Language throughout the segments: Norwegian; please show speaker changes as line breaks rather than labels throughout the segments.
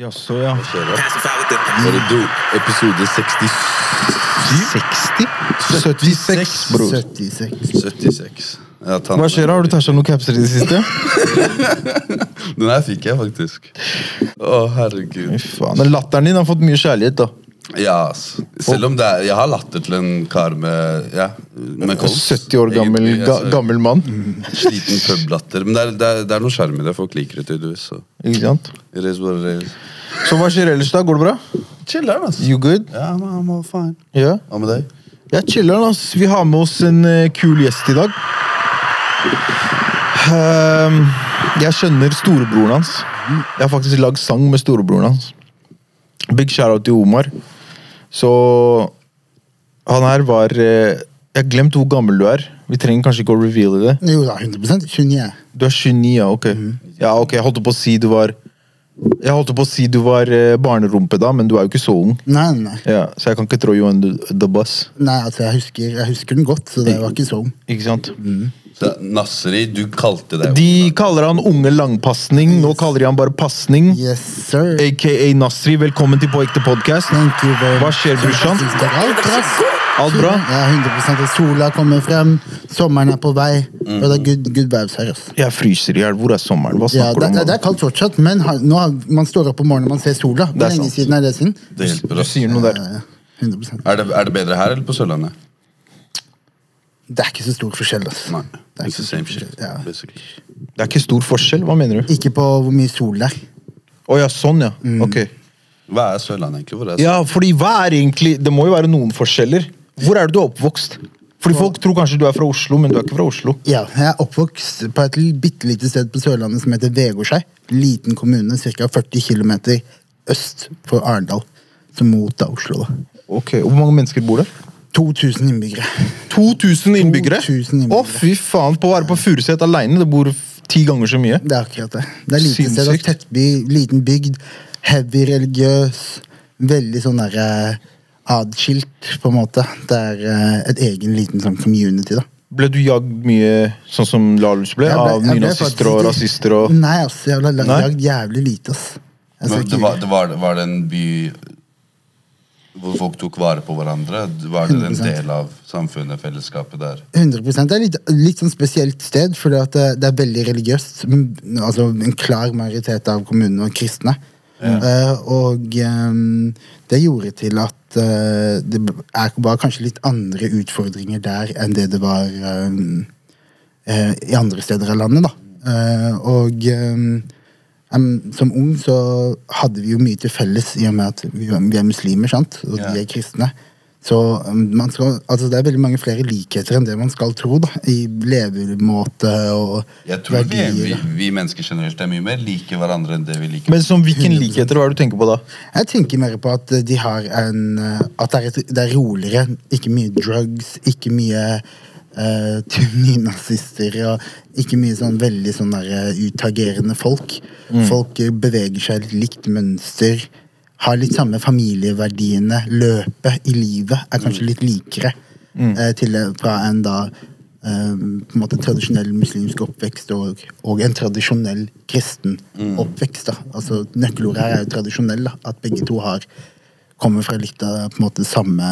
Jaså, ja.
Når du? Episode 67?
60? 76, bror.
76.
76. Ja, ta den.
Hva skjer? Har du tæsja noen capser i det siste?
Den her fikk jeg faktisk. Å, herregud.
Fy faen, Den latteren din har fått mye kjærlighet, da.
Ja. Selv om det er Jeg har latter til en kar med Ja, med kols.
70 år gammel,
Egentlig,
ga,
altså,
gammel mann.
Sliten publatter. Men det er, det er, det er noe sjarm i det. Folk liker det tydeligvis. Så.
Ikke sant? Så hva skjer ellers, da? Går det bra?
Chiller'n, ass.
You good?
Ja, men I'm all fine.
Ja.
Hva med deg?
Jeg chiller'n, ass. Vi har med oss en uh, kul gjest i dag. Ehm, jeg skjønner storebroren hans. Jeg har faktisk lagd sang med storebroren hans. Big shout-out til Omar. Så han her var eh, Jeg har glemt hvor gammel du er. Vi trenger kanskje ikke å reveale det.
Jo da, 100 29.
Du er 29, ja. Ok. Ja, ok, Jeg holdt på å si du var Jeg holdt på å si du var eh, barnerumpe da, men du er jo ikke så ung.
Nei, nei.
Ja, Så jeg kan ikke trå you under the, bus.
Nei, altså, jeg husker, jeg husker den godt, så det var ikke sånn.
Ikke sant?
Så, Nasri, du kalte deg
De kaller han unge langpasning. Nå kaller de han bare pasning.
Yes, sir.
Aka Nasri. Velkommen til På ekte podkast.
Thank you very
Hva skjer, brorsan?
Det Alt bra.
Alt bra?
Ja, 100% Sola kommer frem, sommeren er på vei, og det er good, good vibes her. Ass.
Jeg fryser i hjel. Hvor er sommeren? Hva
Ja,
snakker
det,
du
det
om?
er kaldt fortsatt, men har, nå har, man står opp om morgenen og man ser sola. Hvor lenge siden er det siden?
Det hjelper
Du
oss.
sier noe der.
Eh, 100%
Er det, er det bedre her eller på Sørlandet?
Det er ikke så stor forskjell. Altså.
Nei.
Det er ikke
same
så
shit.
forskjell, ja.
Det er ikke stor forskjell. Hva mener du?
Ikke på hvor mye sol det er.
Å ja, sånn, ja. Ok.
Hva er Sørlandet egentlig? Hvor er
Ja, fordi hva er egentlig Det må jo være noen forskjeller. Hvor er du oppvokst? Fordi Folk tror kanskje du er fra Oslo, men du er ikke fra Oslo.
Ja, jeg er oppvokst på et bitte lite sted på Sørlandet som heter Vegårshei. Liten kommune, ca. 40 km øst for Arendal. Så mot da Oslo, da.
Ok, og Hvor mange mennesker bor der?
2000 innbyggere.
2000 innbyggere?
2000
Å,
innbyggere.
fy faen! På å være på Furuset aleine, det bor ti ganger så mye.
Det er akkurat det. Det er lite sted, og tettby, liten bygd. Heavy religiøs. Veldig sånn derre adskilt, på en måte. Det er eh, et egen liten sånn community, da.
Ble du jagd mye sånn som Lahlus ble?
Jeg ble-
av
jeg ble
nynazister
faktisk
og
ikke-
rasister og
Nei, ass. Jeg ble
Nei?
lagd jævlig lite, ass. Jeg skal
Men det var, det var, var det en by hvor folk tok vare på hverandre? Var det en del av samfunnet, fellesskapet der?
100 Det er litt, litt sånn spesielt sted, for det, det er veldig religiøst. Altså En klar majoritet av kommunene var kristne. Eh, og um, det gjorde til at uh, det var kanskje litt andre utfordringer der enn det det var um, uh, i andre steder av landet. da. Eh, og eh, em, som ung så hadde vi jo mye til felles i og med at vi, vi er muslimer, sant? og
Ja.
de er kristne. Så um, man skal, altså det er veldig mange flere likheter enn det man skal tro. da, I levemåte og
Jeg tror vi,
verdier.
vi,
da.
vi mennesker generelt er mye mer like hverandre enn det vi liker.
Men som hvilken likheter hva er det du tenker på da?
Jeg tenker mer på at de har en uh, At det er, et, det er roligere. Ikke mye drugs, ikke mye uh, nynazister og ikke mye sånn veldig sånn der, uh, utagerende folk. Folk uh, beveger seg litt likt mønster. Har litt samme familieverdiene. Løpet i livet er kanskje litt likere uh, til, fra en da um, på en måte tradisjonell muslimsk oppvekst og, og en tradisjonell kristen oppvekst. da. Altså Nøkkelordet her er jo tradisjonell. da. At begge to har kommer fra litt av på en måte samme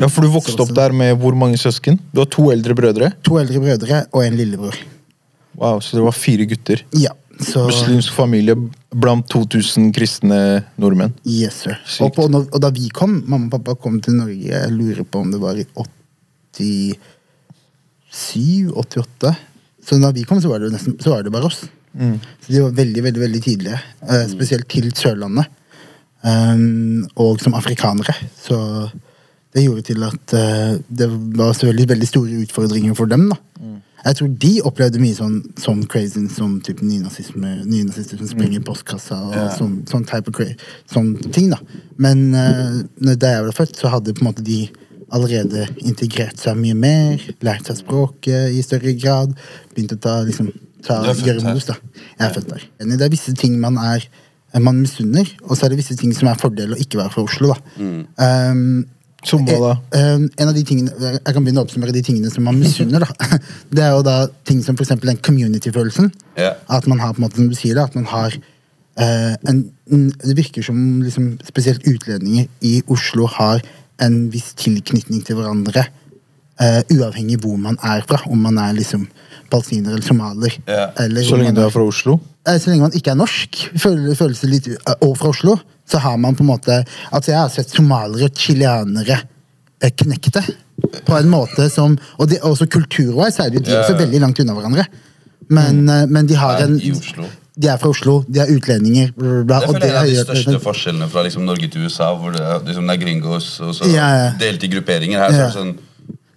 Ja, For du vokste opp der med hvor mange søsken? Du har to eldre brødre?
To eldre brødre og en lillebror.
Wow, Så dere var fire gutter?
Ja, så
Muslimsk familie blant 2000 kristne nordmenn.
Yes, sir. Og, på, og da vi kom, mamma og pappa kom til Norge, jeg lurer på om det var i 87-88. Så da vi kom, så var det, nesten, så var det bare oss. Så de var veldig, veldig veldig tidlige. eh, spesielt til Sørlandet. Um, og som afrikanere. Så det gjorde til at uh, det var selvfølgelig veldig store utfordringer for dem. da. Jeg tror de opplevde mye sånn, sånn crazy som nynazisme, nynazister som i postkassa og
yeah.
sånn, sånn type crazy, sånn ting. da. Men uh, da jeg ble født, så hadde på en måte de allerede integrert seg mye mer, lært seg språket i større grad, begynt å ta, liksom, ta, gjøre mos. da. Jeg er født der. Det er visse ting man er man misunner, og så er det visse ting som er fordel å ikke være fra Oslo. da. Um,
Som hva da?
Eh, eh, en av de tingene, Jeg kan begynne å oppsummere de tingene som man misunner. da. Det er jo da ting som for eksempel den community-følelsen.
Ja.
At man har på en måte, som du sier da, at man har eh, en, Det virker som liksom, spesielt utlendinger i Oslo har en viss tilknytning til hverandre. eh, uavhengig hvor man er fra. Om man er liksom palestiner eller somalier.
Ja.
Eller
Så lenge du er fra Oslo.
Eh, Så lenge man ikke er norsk, føler, føles det litt eh, Og fra Oslo, så har man på en måte Altså, jeg har sett somaliere og chilenere eh, knekte på en måte som Og de, også kulturveis er de, er
Ja, ja.
veldig langt unna hverandre. Men, mm. men de har en. De er fra Oslo, de er utlendinger. bla, bla,
Det
og
det er de
største
største forskjellene fra liksom Norge til USA, hvor det er, liksom, det er gringos og så
Ja, ja.
delt i grupperinger. Her så er det sånn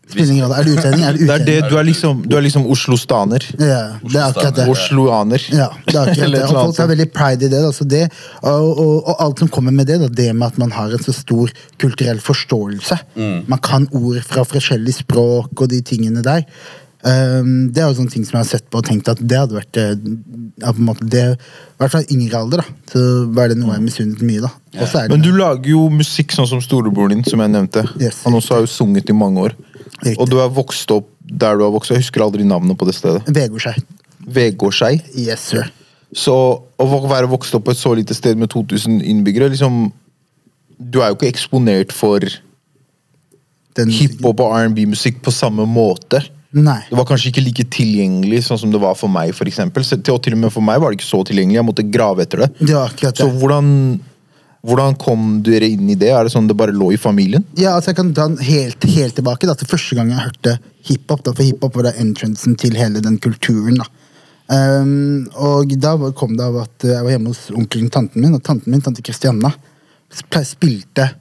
Spiller ingen rolle. Er du utlending, er du
Det er det, du er liksom, du er liksom Oslo-staner.
Ja, det er akkurat det.
Osloaner.
Ja, det er akkurat det. Og folk er veldig pride i det. Altså det og, og, og alt som kommer med det, da, det med at man har en så stor kulturell forståelse. Man kan ord fra forskjellige språk og de tingene der. Um, det er jo sånne ting som jeg har sett på og tenkt at det hadde vært eh, ja, på en måte det, I hvert fall i yngre alder, da. Så var det noe jeg misunnet mye, da. Og så er det
Men du lager jo musikk sånn som storebroren din, som jeg nevnte.
Yes.
Han også har jo sunget i mange år.
Riktig.
Og du er vokst opp der du har vokst opp. Jeg husker aldri navnet på det stedet.
Vegårskei.
Vegårskei.
Yes, sir.
Så å være vokst opp på et så lite sted med 2000 innbyggere liksom, Du er jo ikke eksponert for
Den-
hiphop og R&B-musikk på samme måte.
Nei.
Det var kanskje ikke like tilgjengelig sånn som det var for meg. For eksempel. Så, til, og til og med for meg var det ikke så tilgjengelig. Jeg måtte grave etter det.
Det akkurat
Så hvordan, hvordan kom dere inn i det? Er det sånn det bare lå i familien?
Ja, altså jeg kan ta den helt, helt tilbake da, til første gang jeg hørte hiphop. da, For hiphop var da entrancen til hele den kulturen. da. Um, og da kom det av at jeg var hjemme hos onkelen tanten min, og tanten min, tante Kristianna, spilte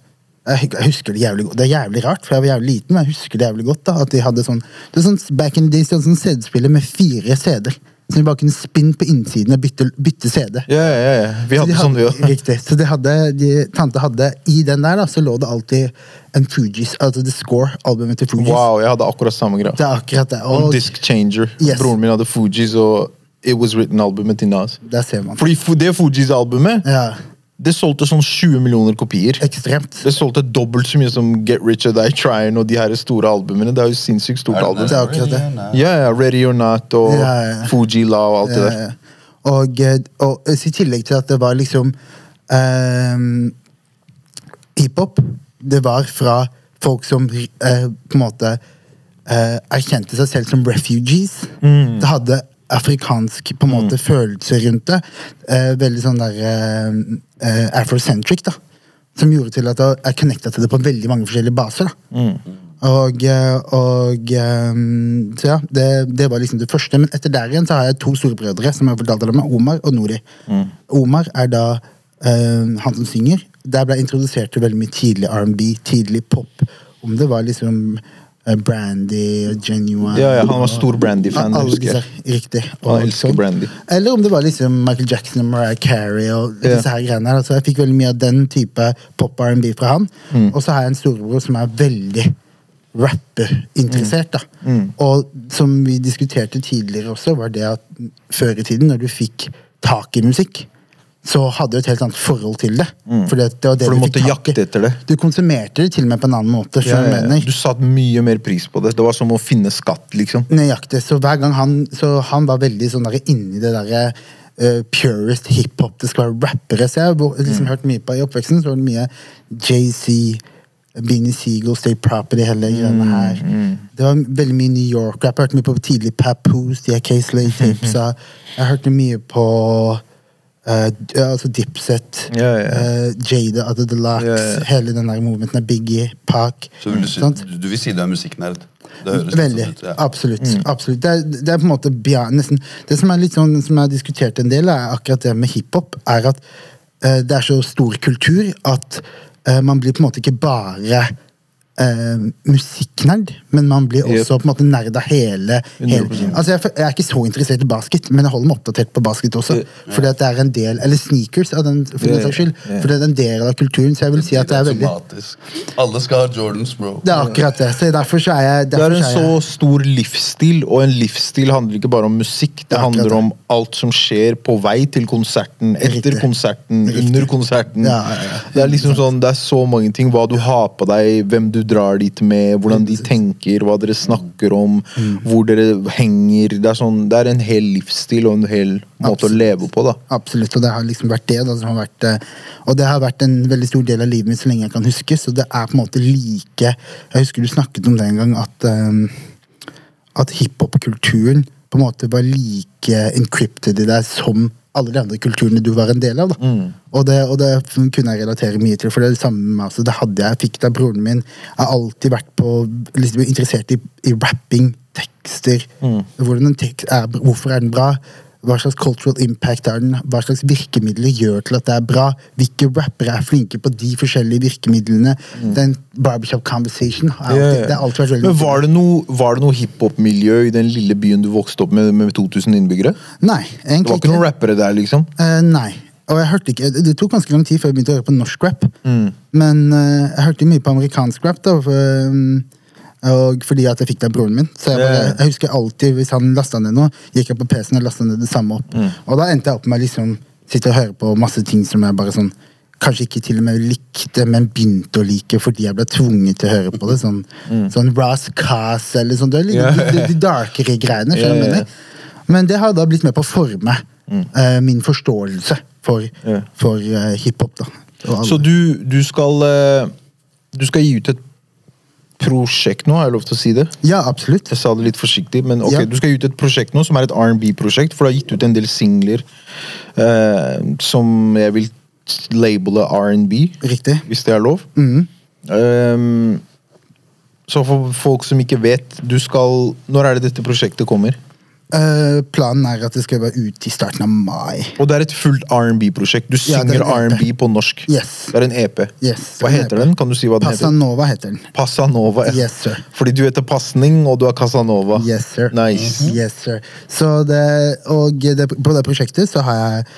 jeg husker det jævlig godt. Det er jævlig rart, for jeg var jævlig liten, men jeg husker det jævlig godt. da, At de hadde sånn, det er sånn Back in the days, sånn CD-spiller med fire CD-er. Så de bare kunne spinne på innsiden og bytte, bytte CD.
Ja, ja, ja, Vi Vi
Så
hadde sånn, vi òg.
Riktig. Så de hadde, de, tante hadde I den der da, så lå det alltid en Fugees, altså The Score, albumet til Fugees.
Wow, jeg hadde akkurat samme greia.
Det er akkurat det.
Og,
Og
Disc Changer.
Yes.
Broren min hadde Fugees og It Was Written-albumet til Nas.
der ser man.
Fordi det Fugees-albumet
Ja,
Det solgte sånn 20 millioner kopier.
ekstremt.
Det solgte dobbelt så mye som Get Rich or Die Tryin' og de her store albumene. Det er jo sinnssykt stort
det
album.
Det er akkurat det.
Ja, ja, Ready or Not og
Ja, ja, ja.
Fuji La og alt det der.
Eh, Og, eh, og i tillegg til at det var liksom um, Hiphop, det var fra folk som uh, på en måte uh, erkjente seg selv som refugees.
Mm.
Det hadde afrikansk på en måte følelse rundt det. Eh, veldig sånn der eh, eh, afrocentric, da. Som gjorde til at jeg connecta til det på veldig mange forskjellige baser. da.
Mm.
Og, eh, og eh, Så ja, det, det var liksom det første. Men etter der igjen så har jeg to storebrødre som jeg fortalte om, Omar og Nori. Omar er da eh, han som synger. Der ble jeg introdusert til veldig mye tidlig R&B, tidlig pop. Om det var liksom Brandy, Genuine
Ja, ja, han var stor Brandy-fan,
alle disse, Riktig.
Han elsker
sånn.
Brandy.
Eller om det var liksom Michael Jackson og Mariah Carey og
Ja.
disse her greiene her. Altså, jeg fikk veldig mye av den type pop-R&B fra han.
Mm.
Og så har jeg en storebror som er veldig rapperinteressert. da.
Mm.
Og som vi diskuterte tidligere også, var det at før i tiden, når du fikk tak i musikk, så hadde du et helt annet forhold til det. For det, det var det
Mm. For du måtte jakte etter det.
Du konsumerte det til og med på en annen måte.
Ja, ja, ja. Du satte mye mer pris på det. Det var som å finne skatt, liksom.
Nøyaktig. Så hver gang han Så han var veldig sånn der inni det derre Uh, purest hiphop. Det skal være rappere. Så jeg har liksom liksom hørt mye på I oppveksten så var det mye JC, Beanie Seagull, State Property, hele greiene her. Det var veldig mye New York. Jeg har hørt mye på tidlig Papoose, de Case Lay Tapes. Jeg hørte mye på eh, ja, altså Dipset,
Ja, ja.
uh, Jada, Other Deluxe,
Ja, ja.
hele den der movementen av Biggie, Park.
Så vil du, si,
sant?
du, du vil si du er musikknerd?
Veldig.
sånn ut. Ja.
Absolutt. absolutt. Det, er, det er på en måte beyond, nesten Det som er litt sånn, som jeg har diskutert en del, er akkurat det med hiphop. er at uh, Det er så stor kultur at man blir på en måte ikke bare eh, musikknerd, men man blir
Yep.
også på en måte nerd av hele, hele Altså jeg, jeg er ikke så interessert i basket, men jeg holder meg oppdatert på basket også. Fordi at det er en del Eller sneakers, av den, for den saks skyld.
Yeah.
For det er en del av kulturen. Så jeg vil si at det er veldig.
Alle skal ha Jordans, bro.
Det er akkurat det. Så derfor så er jeg
Det er en
så jeg,
stor livsstil, og en livsstil handler ikke bare om musikk. Det
Det er
handler
det.
om alt som skjer på vei til konserten, etter
Riktig.
konserten,
Riktig.
under konserten.
Ja, ja, ja.
Det er liksom sånn, det er så mange ting. Hva du har på deg, hvem du drar dit med, hvordan de tenker, hva dere snakker om, hvor dere henger. Det er, sånn, det er en hel livsstil og en hel måte å leve på, da.
Absolutt, og det har liksom vært det. Som har vært, eh, og det har vært en veldig stor del av livet mitt så lenge jeg kan huske. Så det er på en måte like Jeg husker du snakket om det en gang, at, um, at hiphop-kulturen på en måte var like encrypted i deg som alle de andre kulturene du var en del av. Da. Og, det, og det kunne jeg relatere mye til, for det det samme. Altså, det hadde jeg, fikk da broren min. Har alltid vært på, liksom, interessert i, i rapping, tekster. En tekst er, hvorfor er den bra? Hva slags cultural impact er den? Hva slags virkemidler gjør til at det er bra? Hvilke rappere er flinke på de forskjellige virkemidlene? Den barbershop conversation
Ja,
alltid,
ja.
det vært veldig
Men var det noe, var det noe hiphop-miljø i den lille byen du vokste opp med, med 2000 innbyggere?
Nei,
Det var ikke noen rappere der, liksom?
Uh, nei. Og jeg hørte ikke, Det tok ganske lang tid før jeg begynte å høre på norsk rap.
Mm.
Men uh, jeg hørte mye på amerikansk rap, da, for, um, og fordi at jeg fikk det av broren min. Så jeg, bare, jeg husker alltid Hvis han lasta ned noe, gikk jeg på PC-en og lasta ned det samme opp.
Mm.
Og da endte jeg opp med å liksom sitte og høre på masse ting som jeg bare sånn Kanskje ikke til og med likte, men begynte å like fordi jeg ble tvunget til å høre på det. Sånn, sånn Ross Cass eller sånn. Det litt,
Mm.
De, de darkere greiene.
Yeah,
mener? Men det har da blitt med på å forme eh, min forståelse for,
yeah.
for uh, hiphop. da.
Så du, du skal uh, Du skal gi ut et prosjekt nå, har jeg lov til å si det?
Ja, absolutt.
Jeg sa det litt forsiktig, men ok,
Ja.
du skal gi ut et prosjekt nå som er et R&B-prosjekt, for du har gitt ut en del singler uh, som jeg vil labele R&B,
Riktig.
hvis det er lov.
Mm.
Um, så for folk som ikke vet, du skal Når er det dette prosjektet kommer?
Eh, planen er at det skal være ute i starten av mai.
Og det er et fullt R&B-prosjekt. Du synger
ja.
R&B på norsk.
Yes.
Det er en EP.
Yes,
Hva
en
heter
EP.
den? Kan du si hva den heter?
Passanova heter den.
Passanova. ja.
Yes, sir.
Fordi du heter Pasning, og du er Casanova.
Yes, sir.
Nice.
Yes, sir. Så det, og det, på det prosjektet så har jeg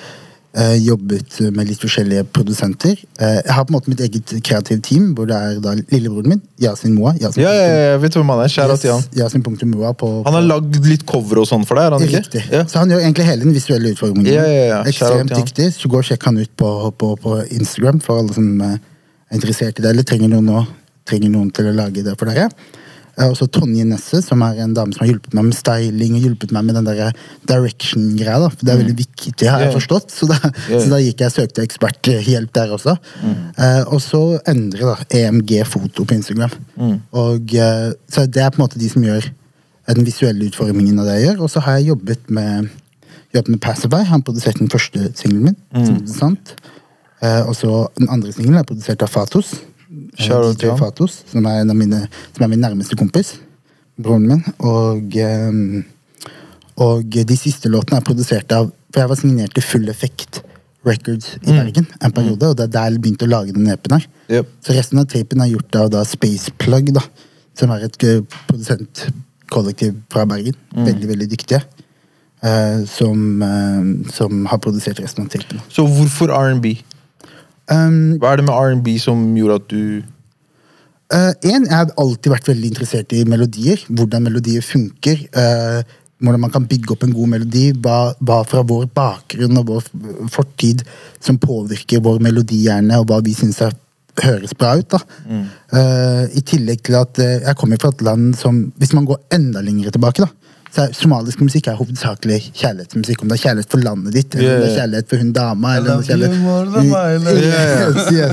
eh, jobbet med litt forskjellige produsenter. Eh, jeg har på en måte mitt eget kreative team, hvor det er da lillebroren min, Yasin Moa. Yasin
Ja, ja, ja, jeg vet hvem han er. Kjære han.
Yasin Moa på,
Han har lagd litt cover og sånn for deg, er han ikke?
Riktig.
Ja.
Så han gjør egentlig hele den visuelle utfordringen.
Ja, ja, ja.
Ekstremt dyktig. Så gå og sjekk han ut på, på, på Instagram for alle som eh, er interessert i det, eller trenger noen, nå, trenger noen til å lage det for dere. Og så Tonje Nesse, som er en dame som har hjulpet meg med styling og hjulpet meg med den der direction-greia. da, for Det er veldig viktig, har jeg
Mm.
Forstått. Så da, så da gikk jeg søkte eksperthjelp der også.
Mm.
Eh, og så Endre, da. EMG Foto på Instagram.
Mm.
Og, eh, så det er på en måte de som gjør den visuelle utformingen av det jeg gjør. Og så har jeg jobbet med jobbet med Pacify. Han produserte den første singelen min.
Mm.
som. Eh, og så den andre singelen er produsert av Fatos.
Out til
Fatos, som er, en av mine, som er min nærmeste kompis. Broren min. Og, eh, og de siste låtene er produsert av For jeg var signert til Full Effect Records i Bergen en periode, og det er der jeg begynte å lage den EP-en her.
Yep.
Så resten av tapen er gjort av da Space Plug, da, som er et eh, produsentkollektiv fra Bergen. Veldig, veldig dyktige. Uh, som, uh, som har produsert resten av tapen.
Så hvorfor R&B?
Um,
Hva er det med R&B som gjorde at du
Eh, en, jeg har alltid vært veldig interessert i melodier. Hvordan melodier funker. Uh, hvordan man kan bygge opp en god melodi. Hva, hva fra vår bakgrunn og vår fortid som påvirker vår melodihjerne, og hva vi syns høres bra ut. da. Uh, I tillegg til at jeg kommer fra et land som Hvis man går enda lenger tilbake, da, somalisk musikk er hovedsakelig kjærlighetsmusikk. Om det er kjærlighet for landet ditt, eller om det er kjærlighet for hun dama. eller om det er.
Hva er det han sier?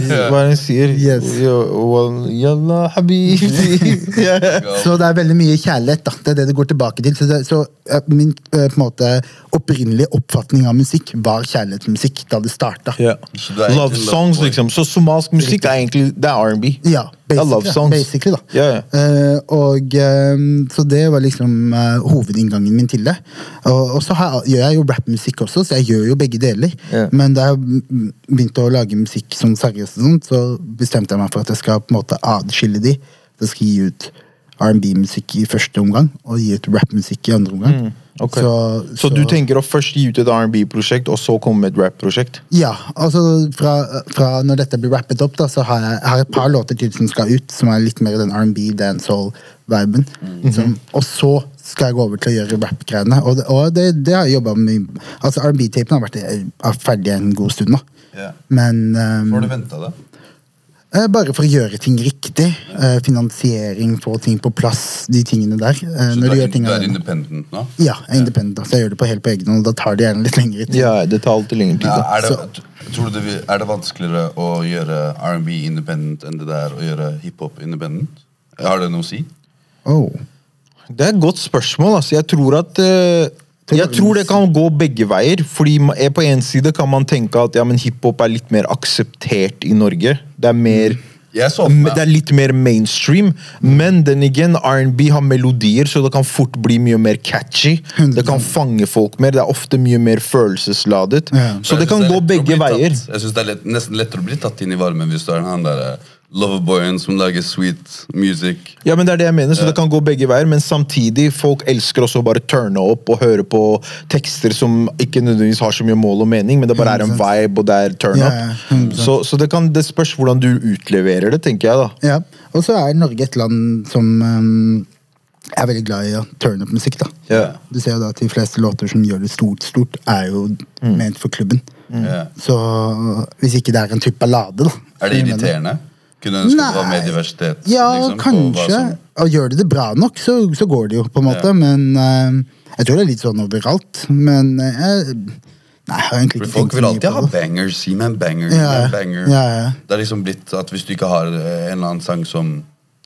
Så det er veldig mye kjærlighet. da, Det er det det går tilbake til. Så, det, så Min eh, på en måte opprinnelige oppfatning av musikk var kjærlighetsmusikk da det starta.
Yeah. Egentlig
Love songs, liksom. Så somalsk musikk er egentlig det er R&B.
Ja,
Er love
basically,
songs.
basically da.
Yeah, yeah.
Uh, og um, Så det var liksom uh, hovedinngangen min til det. Og, og så har, gjør jeg jo rappmusikk også, så jeg gjør jo begge deler.
Yeah.
Men da jeg begynte å lage musikk sånn seriøst, så bestemte jeg meg for at jeg skal på en måte adskille de. Jeg skal gi ut R&B-musikk i første omgang, og gi ut rap-musikk i andre omgang.
Mm, okay.
Så,
Så du tenker å først gi ut et R&B-prosjekt, og så komme med et rap-prosjekt?
Ja, altså fra, fra når dette blir rappet opp, da, så har jeg, har et par låter til som skal ut, som er litt mer den R&B, dancehall-viben. Som- Og så skal jeg gå over til å gjøre rap-greiene. Og, og det, det har jeg jobba med. Altså R&B-tapen har vært er ferdig en god stund, da.
Yeah.
Men
um, Får du venta det?
Eh, Bare for å gjøre ting riktig. Eh, Finansiering, få ting på plass, de tingene der. Eh,
Så
Når
du
du
er,
gjør
du er independent nå?
Ja, jeg er independent, da, så jeg gjør det på helt på egen hånd. Da tar det gjerne litt lengre tid.
Ja, det tar alltid lengre tid.
Ja, er, det, tror du det, er det vanskeligere å gjøre R&B independent enn det det er å gjøre hiphop independent? Har det noe å si?
Oh.
Det er et godt spørsmål. Altså. Jeg tror at eh, Jeg tror det kan gå begge veier. Fordi eh, På en side kan man tenke at ja, men hiphop er litt mer akseptert i Norge. Det er mer
meg
Det er litt mer mainstream, men den igjen, R&B har melodier, så det kan fort bli mye mer catchy. Det kan fange folk mer. Det er ofte mye mer følelsesladet. Så det kan gå begge veier.
Jeg synes det er nesten lettere å bli tatt inn i varmen hvis du er den der loverboyen som lager sweet music.
Ja, men det er det jeg mener, så det kan gå begge veier, men samtidig, folk elsker også å bare turne opp og høre på tekster som ikke nødvendigvis har så mye mål og mening, men det bare er en vibe, og det er turn up.
ja, 100%.
så så det, kan, det spørs hvordan du utleverer det, tenker jeg da.
Ja, Og så er Norge et land som um, er veldig glad i å turn up-musikk. da.
Yeah.
Du ser jo da at De fleste låter som gjør det stort, stort, er jo
Mm.
ment for klubben.
Ja.
Så hvis ikke det er en type ballade, da
Er det
jeg mener?
Kunne ønske det var mer diversitet?
Ja,
liksom,
kanskje.
som-
gjør de det bra nok, så, så går det jo, på en måte.
Ja.
Men uh, jeg tror det er litt sånn overalt. Men uh, nei, jeg har egentlig ikke
folk vil alltid ha bangers. Si meg en banger.
Ja,
en banger.
Ja, ja.
Det er liksom blitt at hvis du ikke har eh, en eller annen sang som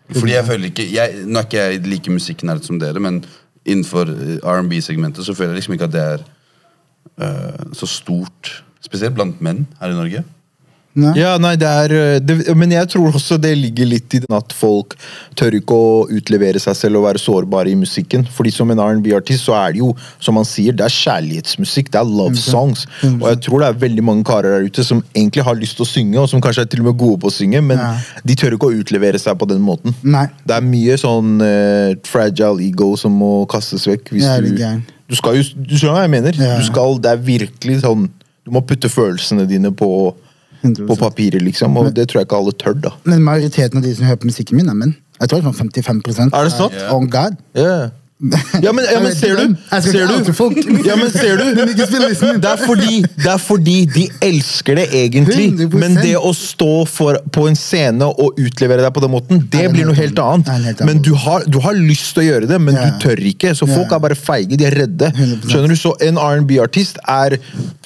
Fordi jeg føler ikke jeg, Nå er ikke jeg like musikknerd som dere, men innenfor R&B-segmentet så føler jeg liksom ikke at det er uh, så stort. Spesielt blant menn her i Norge.
Nei?
Ja, nei, det er øh, det, Men jeg tror også det ligger litt i den at folk tør ikke å utlevere seg selv og være sårbare i musikken. Fordi som en R&B-artist så er det jo, som man sier, det er kjærlighetsmusikk. Det er love songs. Og jeg tror det er veldig mange karer der ute som egentlig har lyst til å synge, og som kanskje er til og med gode på å synge, men
nei.
de tør ikke å utlevere seg på den måten.
Nei.
Det er mye sånn uh, fragile ego som må kastes vekk. Hvis
det er
du, du skal jo Du skjønner hva jeg mener?
Ja.
Du skal, det er virkelig sånn Du må putte følelsene dine på
100%.
på papiret, liksom. Og det tror jeg ikke alle tør, da.
Men majoriteten av de som hører på musikken min, er menn. Jeg tror det er sånn 55%
Er det sant?
Yeah. On God.
Ja. Ja, men, ja, men ser du? Ser du? Ja, men ser du? Det er, fordi, det er fordi de elsker det egentlig, men det å stå for, på en scene og utlevere deg på den måten, det blir noe
helt
annet. Men du har, du har lyst til å gjøre det, men du tør ikke. Så folk er bare feige, de er redde. Skjønner du? Så en R&B-artist er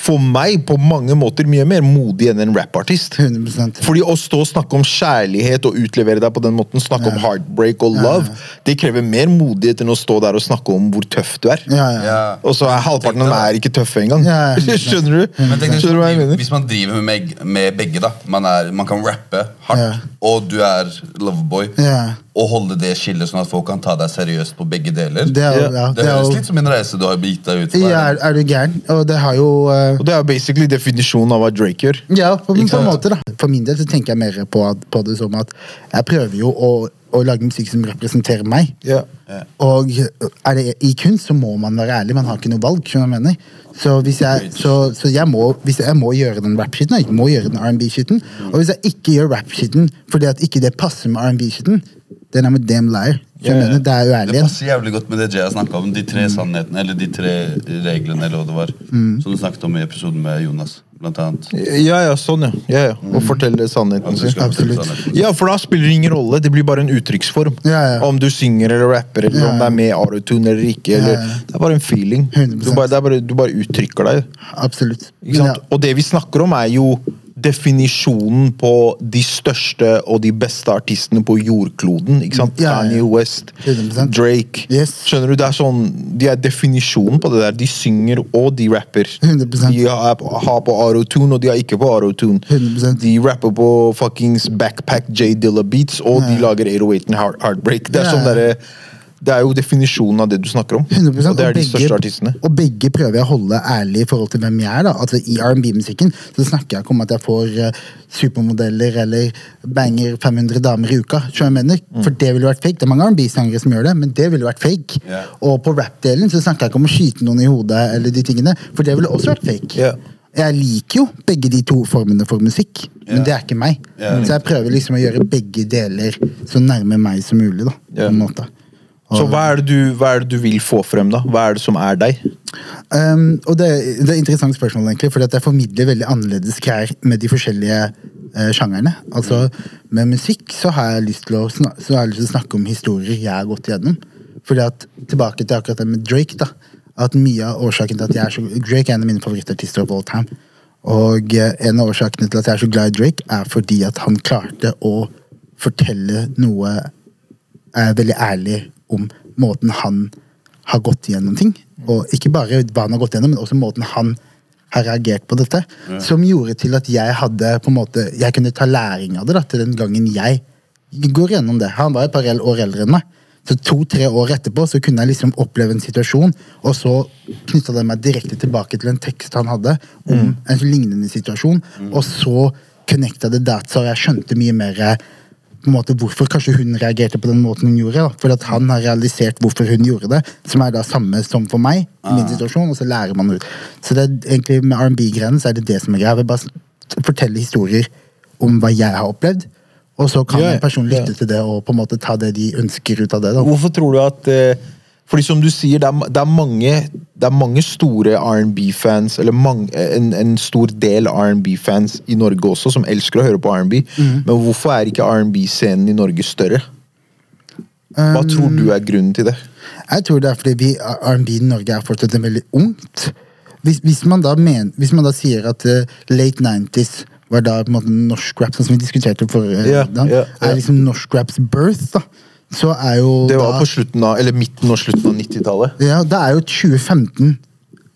for meg på mange måter mye mer modig enn en rappartist.
100
Fordi å stå og snakke om kjærlighet og utlevere deg på den måten, snakke om heartbreak og love, det krever mer modighet enn å stå der og snakke om hvor tøff du er.
Ja, ja.
Ja.
Og så er halvparten av dem er ikke tøffe engang.
Ja, ja.
Skjønner du?
Men tenk
Skjønner du hva jeg mener?
Hvis man driver med, med begge, da man, er, man kan rappe hardt,
Ja.
og du er loveboy,
Ja.
og holde det skillet sånn at folk kan ta deg seriøst på begge deler.
Det er
Ja.
ja,
Det
det er
høres litt som en reise du har gitt deg ut på.
ja, er, er du gæren? Og det har jo uh...
Og det er basically definisjonen av hva Drake gjør.
Ja, på, på en måte, da. For min del så tenker jeg mer på, at- på det som at jeg prøver jo å, å lage musikk som representerer meg.
Ja.
Og er det i kunst, så må man være ærlig. Man har ikke noe valg. jeg mener? Så, hvis jeg, så, så jeg, må, hvis jeg må gjøre den rap-skitten, og jeg må gjøre den R&B-skitten Og hvis jeg ikke gjør rap-skitten fordi at ikke det passer med R&B-skitten, den er med damn liar. Du mener? Det er uærlig. Det
passer jævlig godt med det Jay har snakka om. De tre sannhetene, eller de tre reglene, eller hva det var.
Mm.
Som du snakket om i episoden med Jonas, blant annet.
Ja, ja, sånn, ja. ja, ja. Og fortelle sannheten sin.
Absolutt.
Ja, for da spiller det ingen rolle. Det blir bare en uttrykksform.
Ja, ja.
Om du synger eller rapper, eller
Ja,
om det er med autotune eller ikke. Eller,
Ja, ja.
Det er bare en feeling. Du bare, det er bare, du bare uttrykker deg.
Absolutt.
Ikke sant? Og det vi snakker om, er jo definisjonen på de største og de beste artistene på jordkloden. Ikke sant?
Ja, ja, ja.
Kanye West,
100%.
Drake.
Yes.
Skjønner du? Det er sånn, De er definisjonen på det der. De synger og de rapper.
100%.
De har, har på Arotune, og de har ikke på Arotune.
100%.
De rapper på fuckings backpack J Dilla beats, og de lager 808 and Heartbreak. Det er
Ja,
sånn
ja.
derre det er jo definisjonen av det du snakker om.
100%,
og det er
og
de største artistene.
Og begge prøver jeg å holde ærlig i forhold til hvem jeg er. da. Altså I R&B-musikken så snakker jeg ikke om at jeg får uh, supermodeller eller banger 500 damer i uka. jeg mener?
Mm.
For det ville vært fake. Det er mange R&B-sangere som gjør det, men det ville vært fake.
Yeah.
Og på rap-delen så snakker jeg ikke om å skyte noen i hodet, eller de tingene, for det ville også vært fake.
Yeah.
Jeg liker jo begge de to formene for musikk, men det er ikke meg. Så jeg prøver liksom å gjøre begge deler så nærme meg som mulig. da, på en måte.
Så hva er, det du, hva er det du vil få frem, da? Hva er det som er deg?
Um, og det, det er et interessant spørsmål, egentlig, for jeg formidler veldig annerledes greier med de forskjellige uh, sjangerne. Altså, med musikk så har jeg lyst til å, sna så har jeg lyst til å snakke om historier jeg har gått igjennom. Fordi at, Tilbake til akkurat det med Drake. da, at Mye av årsaken til at jeg er så Drake er en av mine favorittartister of all time. Og uh, en av årsakene til at jeg er så glad i Drake, er fordi at han klarte å fortelle noe uh, veldig ærlig om måten han har gått gjennom ting. Og ikke bare hva han har gått gjennom, men også måten han har reagert på dette. Som gjorde til at jeg hadde på en måte, jeg kunne ta læring av det da, til den gangen jeg går gjennom det. Han var et par år eldre enn meg. Så to-tre år etterpå så kunne jeg liksom oppleve en situasjon, og så knytta det meg direkte tilbake til en tekst han hadde om en lignende situasjon, og så connecta det der, så jeg skjønte mye mer på en måte hvorfor kanskje hun reagerte på den måten hun gjorde. Da. Fordi at han har realisert hvorfor hun gjorde det, som er da samme som for meg. i min situasjon, Og så lærer man ut. Så det er egentlig med R&B-greiene så er det det som er greia. Jeg vil bare fortelle historier om hva jeg har opplevd. Og så kan
yeah,
en person lytte
yeah.
til det og på en måte ta det de ønsker ut av det. da.
Hvorfor tror du at eh, Fordi som du sier, det er, det er, mange, det er mange store R&B-fans, eller mange, en, en stor del R&B-fans i Norge også, som elsker å høre på R&B.
Mm.
Men hvorfor er ikke R&B-scenen i Norge større? Hva tror du er grunnen til det?
Jeg tror det er fordi R&B i Norge er fortsatt veldig ungt. Hvis, hvis, man da men, hvis man da sier at uh, late 90s var da på en måte norsk rap, sånn som vi diskuterte forrige
Ja,
gang,
yeah, yeah.
er liksom norsk raps birth, da. Så er jo
Det var
da,
på slutten av, eller midten og slutten av 90-tallet.
Ja, det er jo 2015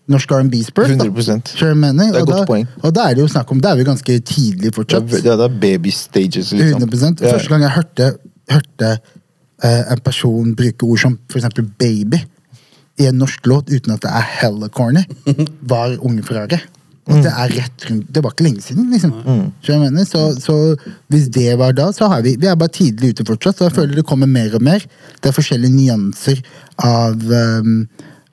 norsk R&B's birth. da.
100%.
Skjønner du hva jeg mener?
Det er et godt
da,
poeng.
Og da er det jo snakk om Da er vi ganske tidlig
Det
fortsatt.
ja, det er baby stages, liksom.
100%. Første gang jeg hørte, hørte eh, en person bruke ord som for eksempel baby i en norsk låt uten at det er hella corny, var Unge Ferrari. Og det er rett rundt Det var ikke lenge siden, liksom. Mm. jeg mener? Så, så hvis det var da, så har vi Vi er bare tidlig ute fortsatt, så jeg føler det kommer mer og mer. Det er forskjellige nyanser av um,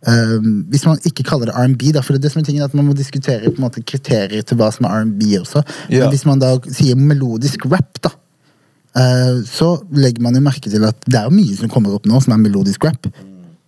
um, Hvis man ikke kaller det R&B, da, for det er det som er tingen at man må diskutere på en måte kriterier til hva som er R&B også.
Ja.
Men hvis man da sier melodisk rap, da, eh, så legger man jo merke til at det er mye som kommer opp nå som er melodisk rap.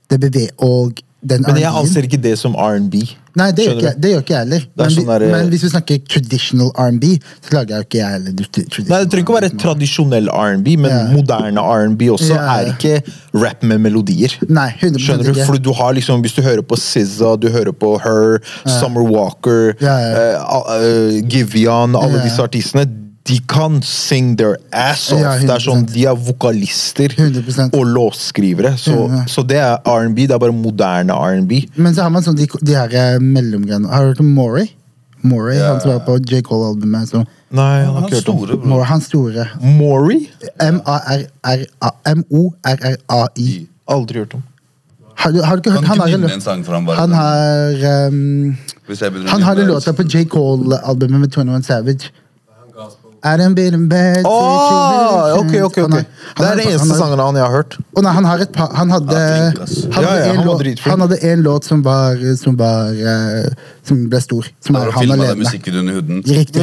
Det beveger, og den
Men jeg anser ikke det som R&B.
Nei, det gjør, ikke, jeg- det gjør ikke jeg heller.
Er
Men,
sånn der, eh,
men hvis vi snakker traditional R&B, så lager jo ikke jeg heller traditional
Nei, Det trenger ikke å være tradisjonell R&B, men
Ja.
moderne R&B også
Ja.
er ikke rap med melodier.
Nei, 100%
Skjønner du? Fordi du har liksom, Hvis du hører på SZA, du hører på Her, Summer Walker, a- eh, Giveon, alle disse artistene, de kan sing their ass off.
Ja,
det er sånn, De er vokalister
100%.
og låtskrivere. Så, så det er R&B. Det er bare moderne R&B.
Men så har man sånn de, de her eh, mellomgreiene. Har du hørt om Maury? Maury,
Ja.
han som var på J. Cole-albumet. så-
Nei, han har ikke hørt om.
Maury, Han store.
Maury?
M-O-R-R-A-I.
Aldri hørt om.
Har du, har du ikke hørt? Han
ikke
har, en
en bare.
han har um, Han har en låt på J. Cole-albumet med 21 Savage. I done been in bed
ok, ok, ok. Det er
den
eneste sangen han jeg har hørt.
Å nei, han har et par Han hadde,
Han ass.
han
Ja,
hadde,
ja,
en,
han
låt, han hadde en låt som var Som var uh, Som ble stor. Som
du
han alene.
musikken under huden.
Riktig.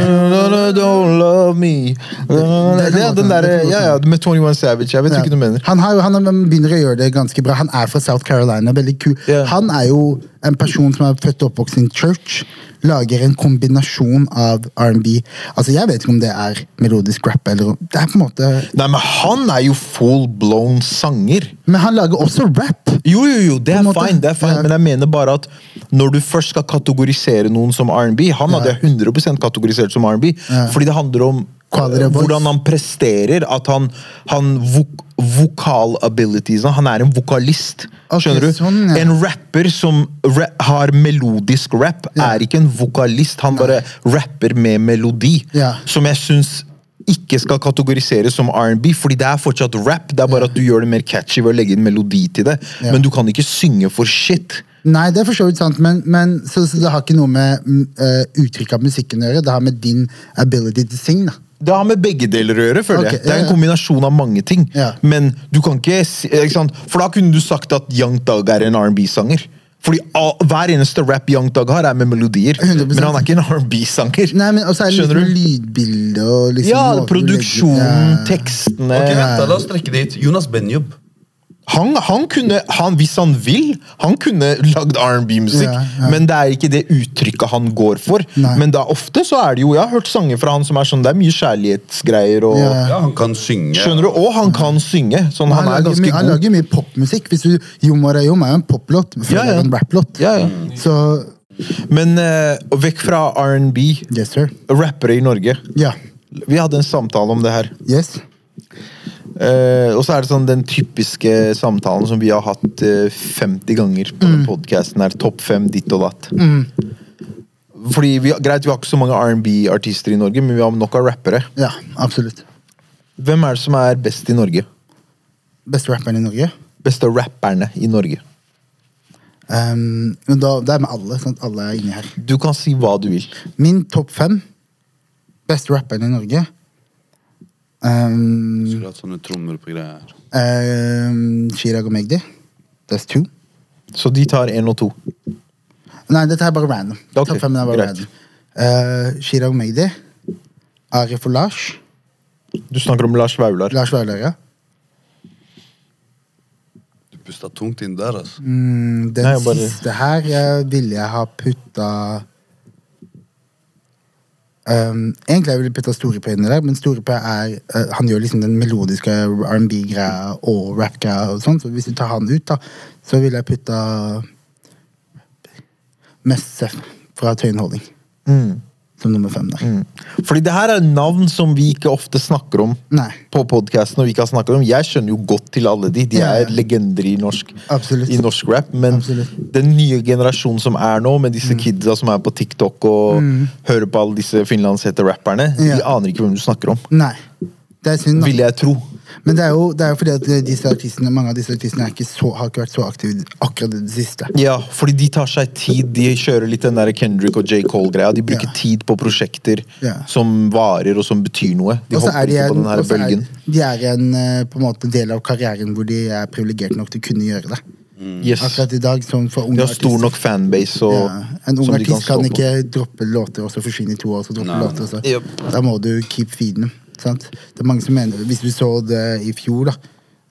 Don't love me Det den derre Ja, ja, med 21 Savage. Jeg vet ikke hva du mener.
Han, har, han begynner å gjøre det ganske bra. Han er fra South Carolina. veldig kul. Han er jo en person som er født og oppvokst i en church. Lager en kombinasjon av R&B. Altså, Jeg vet ikke om det er melodisk rap eller Det er på en måte
Nei, men han er jo full blown sanger.
Men han lager også rap.
Jo, jo, jo, det er fine, det er fine
Ja.
men jeg mener bare at når du først skal kategorisere noen som R&B Han hadde jeg 100% kategorisert som R&B,
Ja.
fordi det handler om Eh, hvordan han presterer. At han, han vok Vokal-abilitiesene. Han er en vokalist. Skjønner du?
sånn, ja.
En rapper som ra har melodisk rap,
Ja.
er ikke en vokalist. Han bare rapper med melodi.
Ja.
Som jeg syns ikke skal kategoriseres som R&B, fordi det er fortsatt rap. Det er bare at du gjør det mer catchy ved å legge inn melodi til det. Men du kan ikke synge for shit.
Nei, det er for så vidt sant, men, men så, så det har ikke noe med uh, uttrykket uttrykk av musikken å gjøre. Det har med din ability to sing. da.
Det har med begge deler å gjøre, føler
okay,
jeg. Det er en kombinasjon av mange ting.
Ja.
Men du kan ikke, ikke sant? For da kunne du sagt at Young Dag er en R&B-sanger. Fordi all, hver eneste rap Young Dag har, er med melodier.
100%.
Men han er ikke en R&B-sanger.
Nei, men også er det
Skjønner
lydbilde og liksom
Ja, produksjonen,
Ja.
tekstene
Ok, vent da, La oss trekke dit. Jonas Benjob.
Han, han kunne, han, hvis han vil, han kunne lagd R&B-musikk,
Ja, ja.
men det er ikke det uttrykket han går for.
Nei.
Men da ofte så er det jo Jeg har hørt sanger fra han som er sånn Det er mye kjærlighetsgreier og
Ja.
Ja, han kan synge.
Skjønner du? Og han kan synge. Sånn, han,
Han,
er ganske
han
god.
lager mye popmusikk. Hvis du, Jomar er jo en poplåt
Ja, ja.
en rapplåt.
Ja, ja.
Så
Men uh, vekk fra R&B.
yes, sir.
Rappere i Norge.
Ja.
Vi hadde en samtale om det her.
Yes.
Eh, og så er det sånn den typiske samtalen som vi har hatt uh, 50 ganger på mm. podcasten her. Topp fem, ditt og datt. Fordi vi, Greit, vi har ikke så mange R&B-artister i Norge, men vi har nok av rappere.
Ja, absolutt.
Hvem er det som er best i Norge?
Beste rapperen i Norge.
Beste rapperne i Norge?
Um, men da, det er med alle. sånn at alle er inni her.
Du kan si hva du vil.
Min topp fem beste rapperne i Norge um,
Skulle hatt sånne trommer på greier.
um, Chirag og Magdi. That's two.
Så de tar én og to.
Nei, dette er bare random.
Ok,
fem er bare
greit.
random. Uh, Chirag Magdi. Arif og Lars.
Du snakker om Lars Vaular.
Lars Vaular, ja.
Du pusta tungt inn der, altså.
Mm, den
Nei, bare-
siste her eh, ville jeg ha putta um, Egentlig jeg ville putta Storepe inni der, men Storepe er uh, Han gjør liksom den melodiske R&B-greia og rap-greia og sånn, så hvis du tar han ut, da, så ville jeg putta Messe fra Tøyen Holding
Mm.
Som nummer fem der.
Fordi det her er navn som vi ikke ofte snakker om
Nei,
på podcasten. Og vi ikke har snakket om. Jeg skjønner jo godt til alle de. De
er ja.
er legender i norsk, i norsk rap. Men
Absolutt.
den nye generasjonen som er nå, med
Mm.
disse kidsa som er på TikTok og hører på alle disse finlandshete rapperne, de aner ikke hvem du snakker om.
nei. Det er synd. da.
Vil jeg tro.
Men det er jo, det er jo fordi at disse artistene, mange av disse artistene er ikke så, har ikke vært så aktive akkurat det siste.
Ja, fordi de tar seg tid. De kjører litt den der Kendrick og J. Cole-greia. De bruker
Ja.
tid på prosjekter
Ja.
som varer og som betyr noe. De
også
hopper
ikke de
på den her
og er,
bølgen.
de er en eh, på en måte del av karrieren hvor de er privilegerte nok til å kunne gjøre det.
Yes.
Akkurat i dag, som for
De
unge
har stor nok fanbase og,
ja, En ung artist kan,
kan
ikke droppe låter og så forsvinne i to år. Så droppe
Nei.
låter, og så.
Yep.
Da må du keep feeden dem. Sant? Det er mange som mener, Hvis du så det i fjor, da,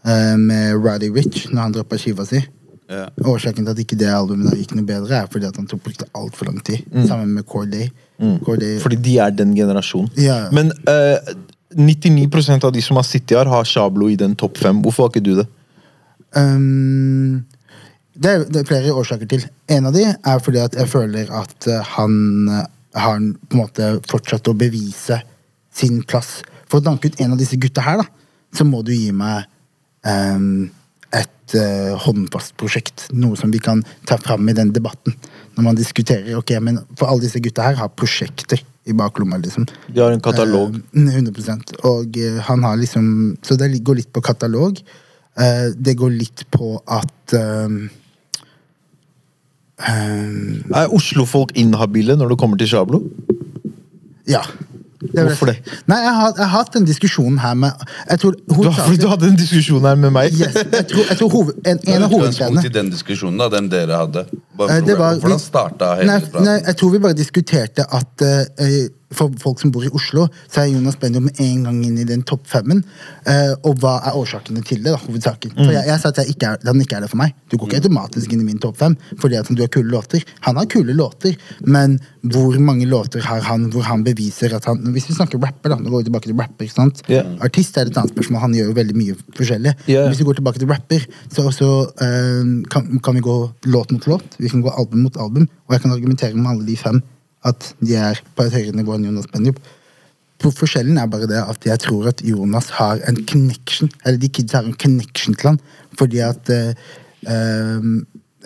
eh, med Roddy Rich, når han droppa skiva si
Ja.
Årsaken til at ikke det albumet gikk noe bedre, er fordi at han tok brukte altfor lang tid. Sammen med Corday. Corday
Fordi de er den generasjonen.
Ja.
Men uh, 99% av de som har sittet her, har Shablo i den topp fem. Hvorfor har ikke du det?
Um, det, er, det er flere årsaker til. En av de er fordi at jeg føler at eh, han eh, har på en måte fortsatt å bevise sin plass. For å danke ut en av disse gutta her, da, så må du gi meg um, et uh, håndfast prosjekt. Noe som vi kan ta fram i den debatten. Når man diskuterer ok, men For alle disse gutta her har prosjekter i baklomma. liksom.
De har en katalog.
Uh, 100 Og uh, han har liksom Så det går litt på katalog. Uh, det går litt på at um,
er Oslo-folk inhabile når det kommer til Shablo?
Ja.
Hvorfor det?
Nei, jeg har, jeg har hatt den diskusjonen her med jeg tror,
Du, fordi du hadde en diskusjon her med meg.
yes, jeg tror, jeg tror hoved, en, en av
Utgangspunkt
hovedgreiene
den diskusjonen, da, den dere hadde. Bare
Eh,
for,
det var-
hvordan starta hele
nei, jeg tror vi bare diskuterte at eh, for folk som bor i Oslo, så er Jonas Benjo med en gang inn i den topp femmen. Uh, og hva er årsakene til det, da, hovedsaken. For jeg, jeg sa at jeg ikke er, han ikke er det for meg. Du går ikke automatisk inn i min topp fem fordi at du har kule låter. Han har kule låter, men hvor mange låter har han hvor han beviser at han Hvis vi snakker rapper, da, nå går vi tilbake til rapper, ikke sant?
Yeah.
Artist er et annet spørsmål, han gjør jo veldig mye forskjellig.
Yeah.
Hvis vi går tilbake til rapper, så, så uh, kan, kan vi gå låt mot låt. Vi kan gå album mot album. Og jeg kan argumentere med alle de fem at de er på et høyere nivå enn Jonas Benjup. Forskjellen er bare det at jeg tror at Jonas har en connection, eller de kids har en connection til han, fordi at eh, eh,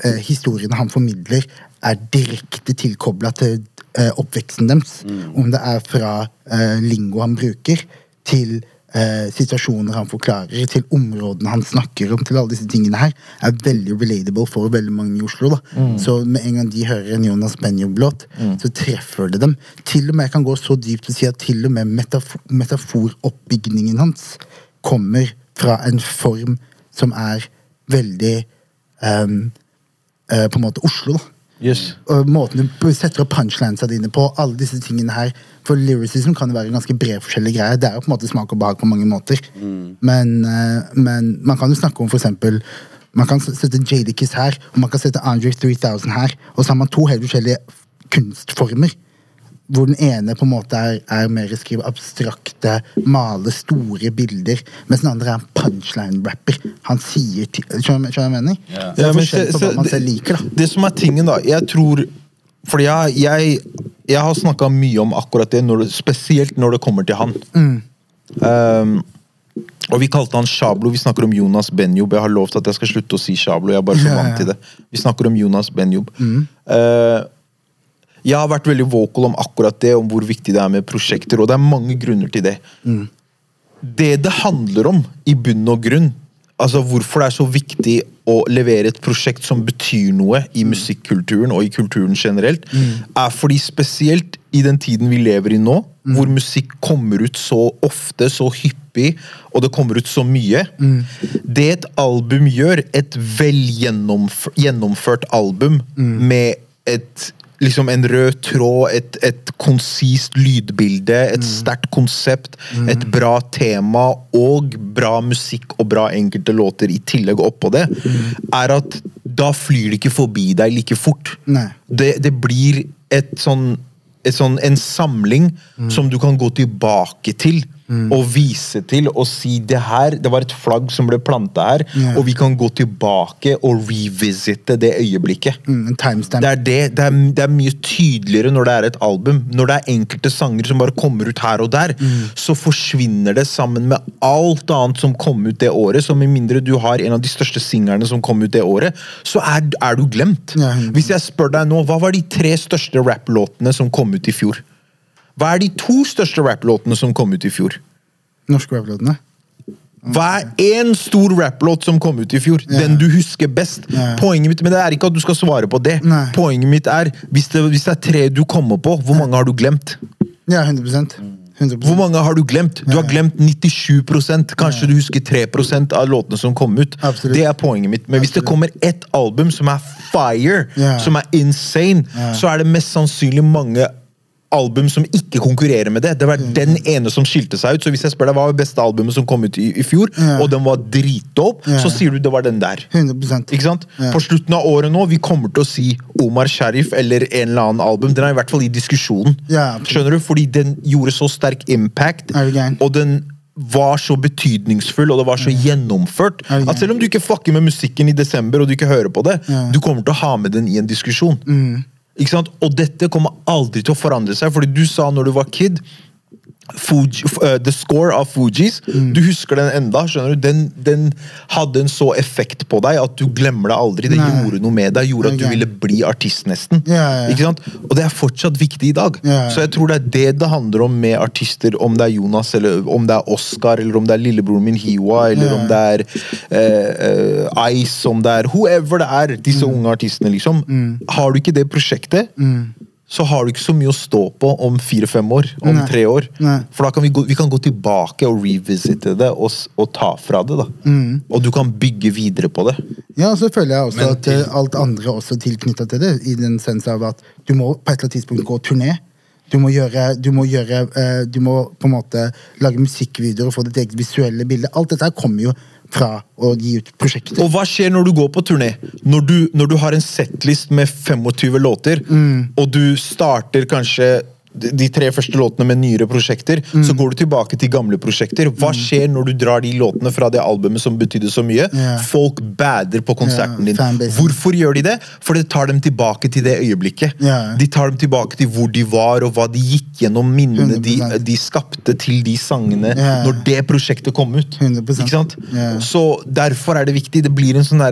eh, historiene han formidler, er direkte tilkobla til eh, oppveksten deres. Om det er fra eh, lingo han bruker, til eh, situasjoner han forklarer, til områdene han snakker om, til alle disse tingene her, er veldig relatable for veldig mange i Oslo. da. Så med en gang de hører en Jonas Benjob-låt, så treffer det dem. Til og med, Jeg kan gå så dypt og si at til og med metafor metaforoppbygningen hans kommer fra en form som er veldig um, uh, på en måte Oslo. da.
Yes.
Og måten du setter opp punchlinesa dine på, alle disse tingene her. For lyricism kan jo være ganske bred forskjellige greier. Det er jo på en måte smak og behag på mange måter. Men, eh, men man kan jo snakke om for eksempel Man kan sette Jadikis her, og man kan sette Andre 3000 her. Og så har man to helt forskjellige kunstformer. Hvor den ene på en måte er, er mer skrive abstrakte, male store bilder, mens den andre er en punchline-rapper. Han sier ting Skjønner du hva jeg mener?
Yeah.
Det er
Ja, men så,
så,
det-
like, da.
Det som er tingen, da Jeg tror Fordi jeg, jeg, jeg har snakka mye om akkurat det, når det, spesielt når det kommer til han. Um, og vi kalte han Shablo. Vi snakker om Jonas Benjob. Jeg har lovt at jeg skal slutte å si Shablo. Jeg er bare så
Ja,
vant til det. Vi snakker om Jonas Benjob. Uh, jeg har vært veldig vocal om akkurat det, om hvor viktig det er med prosjekter, og det er mange grunner til det. Det det handler om, i bunn og grunn, altså hvorfor det er så viktig å levere et prosjekt som betyr noe i musikkulturen og i kulturen generelt, er fordi spesielt i den tiden vi lever i nå, hvor musikk kommer ut så ofte, så hyppig, og det kommer ut så mye Det et album gjør, et vel gjennomf gjennomført album med et liksom en rød tråd, et, et konsist lydbilde, et sterkt konsept, et bra tema og bra musikk og bra enkelte låter i tillegg oppå det, er at da flyr det ikke forbi deg like fort. Det, det blir et sånn, et sånn en samling som du kan gå tilbake til og vise til og si det her, det var et flagg som ble planta her,
yeah.
og vi kan gå tilbake og revisite det øyeblikket.
Mm.
Det er, det, det, er, det er mye tydeligere når det er et album. Når det er enkelte sanger som bare kommer ut her og der, så forsvinner det sammen med alt annet som kom ut det året. Så med mindre du har en av de største singlene som kom ut det året, så er, er du glemt.
Yeah. 100%.
Hvis jeg spør deg nå, hva var de tre største rapplåtene som kom ut i fjor? Hva er de to største rapplåtene som kom ut i fjor?
Norske rapplåtene.
Hva er én stor rapplåt som kom ut i fjor? Den du husker best.
Ja.
Poenget mitt, Men det er ikke at du skal svare på det.
Nei.
Poenget mitt er, hvis det, hvis det er tre du kommer på, hvor mange har du glemt?
Ja, 100 100
Hvor mange har du glemt? Du har glemt 97% Kanskje du husker 3% av låtene som kom ut.
Absolutt.
Det er poenget mitt. Men hvis det kommer ett album som er fire,
yeah.
som er insane, så er det mest sannsynlig mange album som ikke konkurrerer med det. Det var den ene som skilte seg ut. Så hvis jeg spør deg hva var det beste albumet som kom ut i, i fjor,
Ja.
og den var dritdope,
Ja.
så sier du det var den der.
100
Ikke sant?
Ja.
På slutten av året nå, vi kommer til å si Omar Sharif eller en eller annen album. Den er i hvert fall i diskusjonen. Skjønner du? Fordi den gjorde så sterk impact, og den var så betydningsfull og det var så gjennomført
Er
at selv om du ikke fucker med musikken i desember og du ikke hører på det,
yeah.
du kommer til å ha med den i en diskusjon.
Mm.
Og dette kommer aldri til å forandre seg, fordi du sa når du var kid Fuji, eh, The Score av Fugees.
Mm.
Du husker den enda. skjønner du? Den, den hadde en så effekt på deg at du glemmer det aldri. Det
Nei.
gjorde noe med deg. gjorde at du ville bli artist, nesten.
Ja, ja, ja.
Ikke sant? Og det er fortsatt viktig i dag.
Ja, ja.
Så jeg tror det er det det handler om med artister. Om det er Jonas, eller om det er Oscar, eller om det er lillebroren min Hiwa, eller om det er uh, uh, Ice, om det er whoever det er. Disse
Mm.
unge artistene, liksom. Har du ikke det prosjektet, så har du ikke så mye å stå på om fire-fem år. Om
Nei.
tre år.
Nei.
For da kan vi, gå, vi kan gå tilbake og revisite det og, og ta fra det. da.
Mm.
Og du kan bygge videre på det.
Ja, og så føler jeg også
Men
at
til-
eh, alt andre også tilknytta til det, i den sens av at du må på et eller annet tidspunkt gå turné. Du må gjøre, du må gjøre eh, Du må på en måte lage musikkvideoer og få ditt eget visuelle bilde. Alt dette her kommer jo fra å gi ut prosjekter.
Og hva skjer når du går på turné? Når du, når du har en setlist med 25 låter, og du starter kanskje de tre første låtene med nyere prosjekter, så går du tilbake til gamle prosjekter. Hva skjer når du drar de låtene fra det albumet som betydde så mye?
Yeah.
Folk bader på konserten
yeah,
din. Hvorfor gjør de det? For det tar dem tilbake til det øyeblikket.
Yeah.
De tar dem tilbake til hvor de var, og hva de gikk gjennom, minnene de, de skapte til de sangene når det prosjektet kom ut.
100%.
Ikke sant?
Ja.
Så derfor er det viktig. Det blir en sånn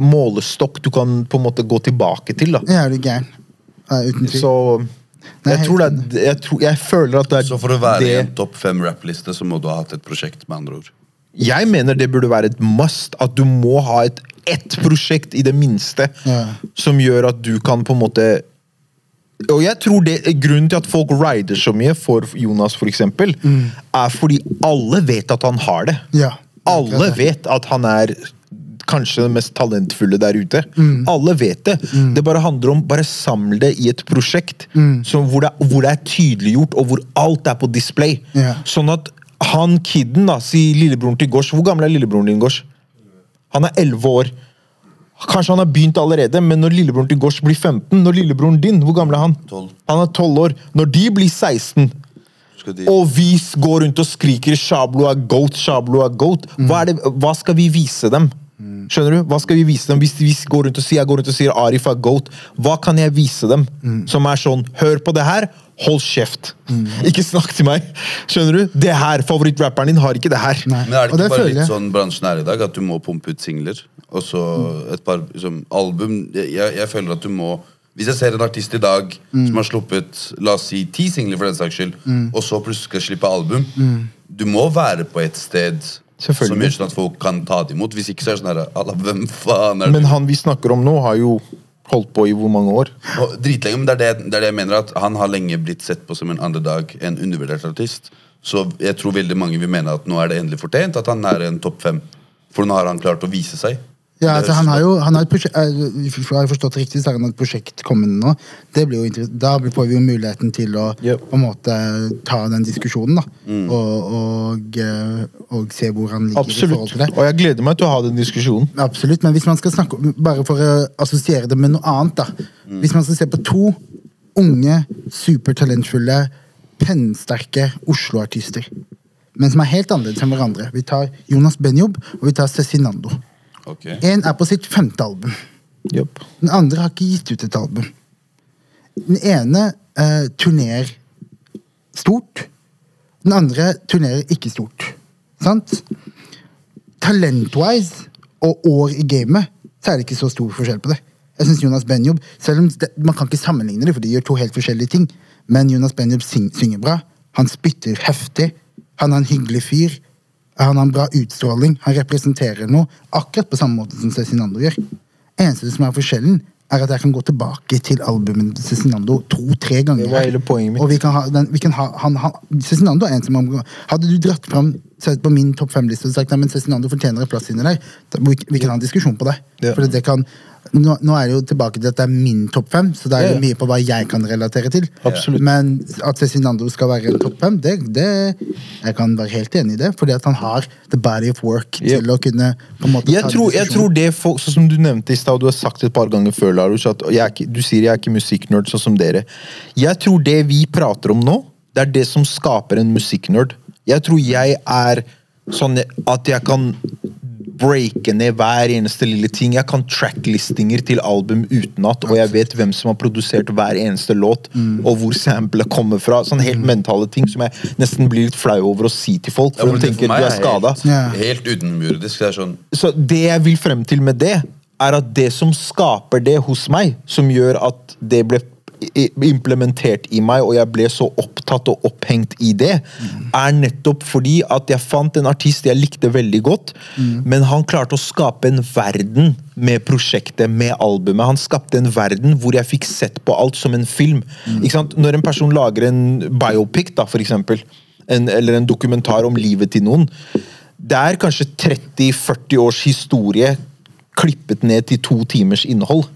målestokk du kan på en måte gå tilbake til. da.
Ja, er du gæren? Uten tvil.
Så jeg tror det er, jeg, tror, jeg føler at det er
Så for å være i en topp fem rappliste, så må du ha hatt et prosjekt, med andre ord.
Jeg mener det burde være et must. At du må ha et ett prosjekt i det minste
Ja.
som gjør at du kan på en måte og jeg tror det Grunnen til at folk rider så mye for Jonas, for eksempel, er fordi alle vet at han har det.
Ja,
Alle
det.
vet at han er kanskje den mest talentfulle der ute.
Mm.
Alle vet det. Det bare handler om bare samle det i et prosjekt
Mm.
som, hvor, det, hvor det er tydeliggjort, og hvor alt er på display.
Ja.
Sånn at han kiden, da, si lillebroren til Gårds Hvor gammel er lillebroren din, Gors? Han er 11 år. Kanskje han har begynt allerede, men når lillebroren til Gårds blir 15 Når lillebroren din, hvor gammel er han?
12.
Han er 12 år. Når de blir 16
de,
og vi går rundt og skriker 'Shablo er goat', 'Shablo er goat', hva, er det, hva skal vi vise dem? Skjønner du? Hva skal vi vise dem Hvis vi går rundt og sier, jeg går rundt og sier Arif er goat, hva kan jeg vise dem? Som er sånn Hør på det her, hold kjeft. Ikke snakk til meg. Skjønner du? Det her, Favorittrapperen din har ikke det her.
Nei.
men er det ikke
det
bare litt sånn bransjen er i dag, at du må pumpe ut singler? Og så et par liksom, album jeg, jeg, føler at du må Hvis jeg ser en artist i dag som har sluppet la oss si, ti singler, for den saks skyld, og så plutselig skal slippe album Du må være på et sted som
Selvfølgelig.
gjør sånn at folk kan ta det imot. Hvis ikke så er det sånn her Hvem faen er
Men han vi snakker om nå, har jo holdt på i hvor mange år?
Og dritlenge, men det er det, det er det jeg mener at Han har lenge blitt sett på som en underdog, en undervurdert artist. Så jeg tror veldig mange vil mene at nå er det endelig fortjent at han er en topp fem. For nå har han klart å vise seg.
Ja, altså, han har jo han har et prosjekt, eh, Har jeg forstått riktig, så har han et prosjekt kommende nå. Det blir jo Da får vi jo muligheten til å
Yep.
på en måte ta den diskusjonen, da. Og, og, eh, og se hvor han ligger i forhold til det.
Og jeg gleder meg til å ha den diskusjonen.
Absolutt, men hvis man skal snakke Bare for å assosiere det med noe annet, da. Hvis man skal se på to unge, supertalentfulle, pennsterke Oslo-artister, men som er helt annerledes enn hverandre. Vi tar Jonas Benjob, og vi tar Cezinando.
Ok.
En er på sitt femte album.
Yep.
Den andre har ikke gitt ut et album. Den ene eh, turnerer stort. Den andre turnerer ikke stort. Sant? Talent-wise og år i gamet, så er det ikke så stor forskjell på det. Jeg synes Jonas Benjob, selv om det, Man kan ikke sammenligne det, for de gjør to helt forskjellige ting. Men Jonas Benjob syng, synger bra. Han spytter heftig. Han er en hyggelig fyr. Han har en bra utstråling. Han representerer noe akkurat på samme måte som Cezinando gjør. Eneste som er forskjellen, er at jeg kan gå tilbake til albumet til Cezinando to-tre ganger.
Det var hele poenget mitt.
Og vi kan ha, den, vi kan ha han, han, Cezinando er en som Hadde du dratt fram sett på min topp fem-liste og sagt at Cezinando fortjener en plass inni der, vi, vi kan ha en diskusjon på det.
Ja.
For det kan, nå, nå er det jo tilbake til at det er min topp fem, så det er
jo
mye på hva jeg kan relatere til.
Absolutt.
Men at Cezinando skal være en topp fem, det, det Jeg kan være helt enig i det, fordi at han har the body of work
Yep.
til å kunne på en måte
Jeg
ta
tror, jeg tror det folk, sånn som du nevnte i stad, du har sagt et par ganger før, Larush, at jeg du sier jeg er ikke musikknerd sånn som dere. Jeg tror det vi prater om nå, det er det som skaper en musikknerd. Jeg tror jeg er sånn at jeg kan breake ned hver eneste lille ting. Jeg kan tracklistinger til album utenat, og jeg vet hvem som har produsert hver eneste låt, og hvor samplet kommer fra. Sånn helt mentale ting som jeg nesten blir litt flau over å si til folk,
Ja,
for
men
de tenker
for
du er skada.
helt,
Ja.
helt utenomjordisk. Det er sånn
Så det jeg vil frem til med det, er at det som skaper det hos meg, som gjør at det ble implementert i meg, og jeg ble så opptatt og opphengt i det, er nettopp fordi at jeg fant en artist jeg likte veldig godt, men han klarte å skape en verden med prosjektet, med albumet. Han skapte en verden hvor jeg fikk sett på alt som en film. Sant? Når en person lager en biopic, da, for eksempel, en, eller en dokumentar om livet til noen, det er kanskje 30-40 års historie klippet ned til to timers innhold.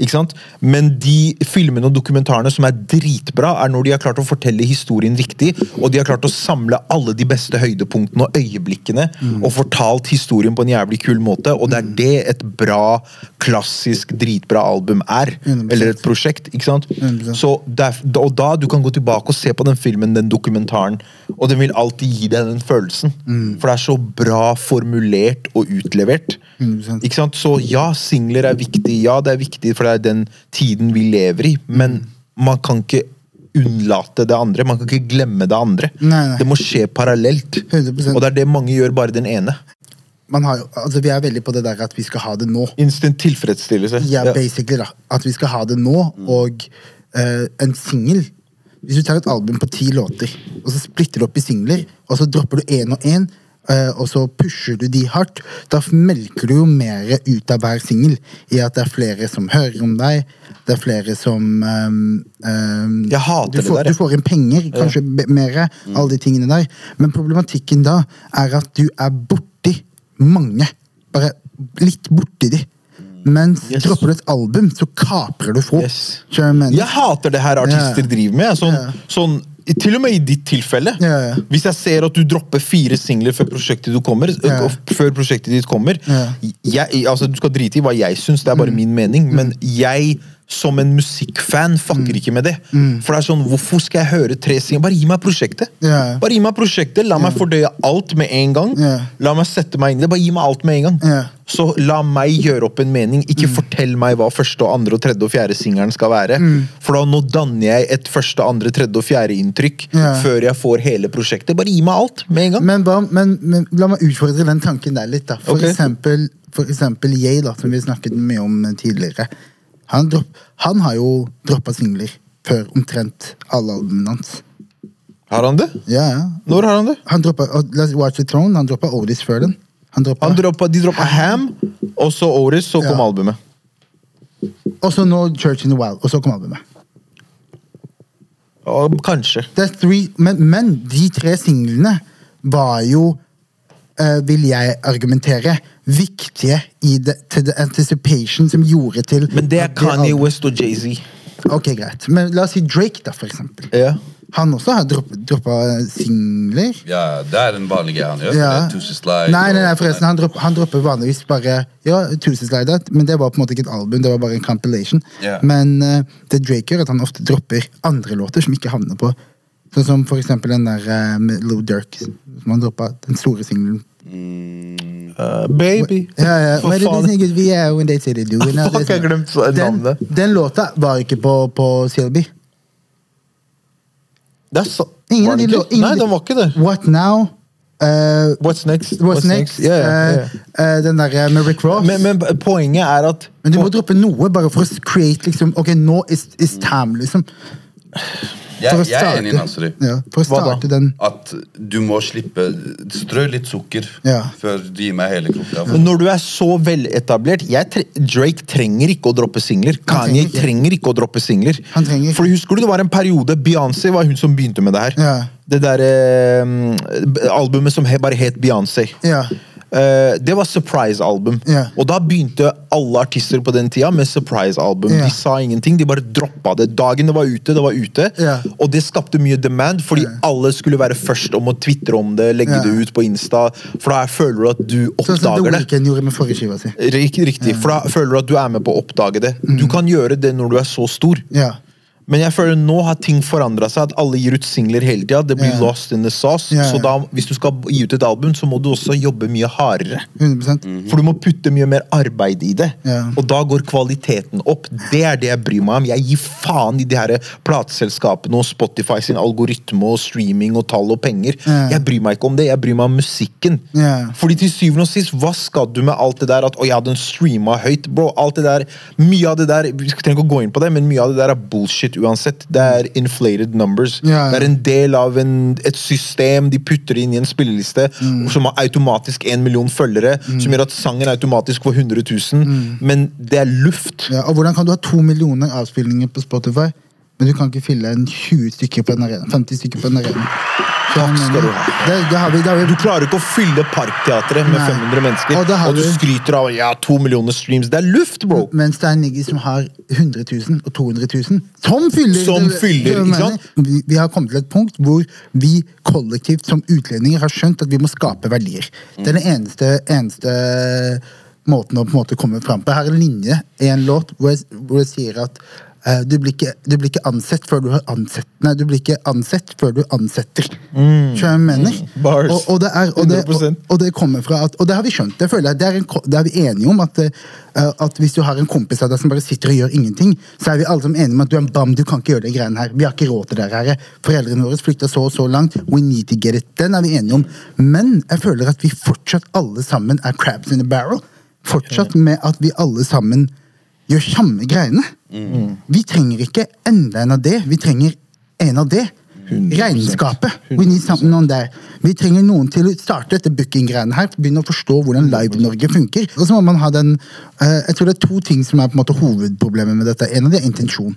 Ikke sant? Men de filmene og dokumentarene som er dritbra, er når de har klart å fortelle historien riktig, og de har klart å samle alle de beste høydepunktene og øyeblikkene, og fortalt historien på en jævlig kul måte. Og det er det et bra, klassisk, dritbra album er.
100%.
Eller et prosjekt. ikke sant?
100%.
Så der, og da du kan gå tilbake og se på den filmen, den dokumentaren, og den vil alltid gi deg den følelsen. For det er så bra formulert og utlevert.
100%.
Ikke sant? Så ja, singler er viktig. Ja, det er viktig, for det er den tiden vi lever i. Men man kan ikke unnlate det andre. Man kan ikke glemme det andre.
Nei, nei.
Det må skje parallelt.
100%.
Og det er det mange gjør, bare den ene.
Man har altså Vi er veldig på det der at vi skal ha det nå.
Instant tilfredsstillelse.
Ja, basically da. At vi skal ha det nå, og uh, en singel Hvis du tar et album på ti låter, og så splitter du opp i singler, og så dropper du én og én, og så pusher du de hardt, da melker du jo mer ut av hver singel. I at det er flere som hører om deg, det er flere som um, um,
Jeg hater
du
det
får,
der.
Du får inn penger, kanskje ja. mer, alle de tingene der. Men problematikken da er at du er borti mange. Bare litt borti de. Mens
Yes.
dropper du et album, så kaprer du folk.
Yes.
Jeg?
Jeg hater det her artister
yeah.
driver med. Sånn,
yeah.
sånn, til og med i ditt tilfelle.
Ja, ja.
Hvis jeg ser at du dropper fire singler før prosjektet, du kommer,
Ja.
før prosjektet ditt kommer
Ja.
jeg, altså, Du skal drite i hva jeg syns, det er bare min mening. Men jeg som en musikkfan fucker ikke med det. For det er sånn, Hvorfor skal jeg høre tre singler? Bare gi meg prosjektet.
Yeah.
Bare gi meg prosjektet, La meg fordøye alt med en gang.
Yeah.
La meg sette meg inn i det. Bare gi meg alt med en gang. Så la meg gjøre opp en mening. Ikke fortell meg hva første, og andre, og tredje og fjerde singelen skal være. For da nå danner jeg et første, andre, tredje og fjerde inntrykk før jeg får hele prosjektet. Bare gi meg alt med en gang.
Men, hva, men, men la meg utfordre den tanken der litt. da. For,
okay.
eksempel, for eksempel jeg, da, som vi snakket mye om tidligere. Han, dropp, han har jo droppa singler før omtrent alle albumene hans.
Har han det?
Ja, ja.
Når har han det?
Han droppa Let's Watch the Throne, han droppa Otis før den. Han droppa,
Han droppa, de droppa Ham, og så Oris, så kom
Ja.
albumet.
Og så nå Church in the Wild, og så kom albumet.
Og, kanskje.
Det three, men, men de tre singlene var jo, vil jeg argumentere, viktige i the, til the anticipation som gjorde til
Men det er Kanye West og Jay-Z.
Ok, greit. Men la oss si Drake, da, for eksempel.
Ja.
Han også har dropp, droppa singler.
Ja, det er den vanlige greia han gjør.
Ja.
Tusen slide.
Nei, nei, nei, forresten, han, dropp, han dropper vanligvis bare Ja, Tusenslider, men det var på en måte ikke et album, det var bare en compilation.
Ja.
Men uh, det Drake gjør, at han ofte dropper andre låter som ikke havner på Sånn som for eksempel den der eh, med Lou Dirk, som han droppa, den store singelen.
Mm,
Uh, baby.
Ja, ja.
For faen.
when they say they do? You know,
Fuck, jeg glemte
sånn- den,
navnet.
den låta var ikke på, på CLB.
Det er så,
Ingen
var
av de
den
lå-
ikke?
ingen
Nei,
av de-
den var ikke det.
What Now? eh,
What's next?
What's next?
Ja, ja, ja.
eh, eh, den der med Rick Ross.
Men, men poenget er at
Men du må droppe noe, bare for å create liksom Ok, nå is, is time, liksom.
Jeg, jeg er enig i Nasri.
Ja, for å starte den
At du må slippe Strø litt sukker
Ja.
før du gir meg hele krukka.
Men når du er så veletablert jeg tre Drake trenger ikke å droppe singler. Kanye
trenger ikke.
trenger ikke å droppe singler.
Han trenger.
For husker du det var en periode Beyoncé var hun som begynte med det her.
Ja.
Det der eh, albumet som bare het Beyoncé.
Ja.
Eh, det var surprise-album.
Yeah.
Og da begynte alle artister på den tida med surprise-album.
Yeah.
De sa ingenting, de bare droppa det. Dagen det var ute, det var ute.
Yeah.
Og det skapte mye demand, fordi alle skulle være først om å tvitre om det, legge det ut på Insta. For da føler du at du
Sånn
oppdager det.
Weeknd gjorde med forrige skiva si.
Riktig. For da føler du at du er med på å oppdage det.
Mm.
Du kan gjøre det når du er så stor.
Ja.
Men jeg føler nå har ting forandra seg. At alle gir ut singler hele tida. Det blir
yeah.
lost in the sauce.
Yeah.
Så da, hvis du skal gi ut et album, så må du også jobbe mye hardere.
100
For du må putte mye mer arbeid i det. Og da går kvaliteten opp. Det er det jeg bryr meg om. Jeg gir faen i de her plateselskapene og Spotify sin algoritme og streaming og tall og penger. Jeg bryr meg ikke om det. Jeg bryr meg om musikken. Fordi til syvende og sist, hva skal du med alt det der at å, jeg hadde streama høyt? Bro, alt det der, Mye av det der vi trenger ikke å gå inn på det, men mye av det der er bullshit uansett. Det er inflated numbers.
Ja, ja.
Det er en del av en, et system de putter inn i en spilleliste
Mm.
som har automatisk en million følgere, som gjør at sangen automatisk får 100 000, men det er luft.
Mm. Ja, og hvordan kan du ha to millioner avspillinger på Spotify, men du kan ikke fylle en 20 stykker på en arena? 50 stykker på en arena?
Takk skal du ha.
Det, det har vi, det har vi
Du klarer ikke å fylle Parkteatret med
Nei.
500 mennesker,
Og
og, du skryter av ja, to millioner streams. Det er luft, bro!
Mens det er nigger som har 100 000 og 200 000. Som fyller!
Som fyller, ikke sant?
Vi, vi har kommet til et punkt hvor vi kollektivt som utlendinger har skjønt at vi må skape verdier. Det er den eneste, eneste måten å på en måte komme fram på. Her er en linje i en låt hvor jeg, hvor jeg sier at du, blir ikke, du blir ikke ansett før du har ansett Nei, du blir ikke ansett før du ansetter. Skjønner du hva jeg mener?
Bars.
Og, og, det er, og, det, og, og det kommer fra at, Og det har vi skjønt. Det føler jeg, det er, en, det er vi enige om. At, eh, at hvis du har en kompis av deg som bare sitter og gjør ingenting, så er vi alle sammen enige om at du er en bam, du kan ikke gjøre de greiene her. Vi har ikke råd til det her. Foreldrene våre flytta så og så langt. We need to get it. Den er vi enige om. Men jeg føler at vi fortsatt alle sammen er crabs in a barrel. Fortsatt med at vi alle sammen gjør samme greiene. Vi trenger ikke enda en av det. Vi trenger en av det.
100%.
Regnskapet. We need something on there. Vi trenger noen til å starte dette booking-greiene her. Begynne å forstå hvordan Live-Norge funker. Og så må man ha den uh, Jeg tror det er to ting som er på en måte hovedproblemet med dette. En av det er intensjon.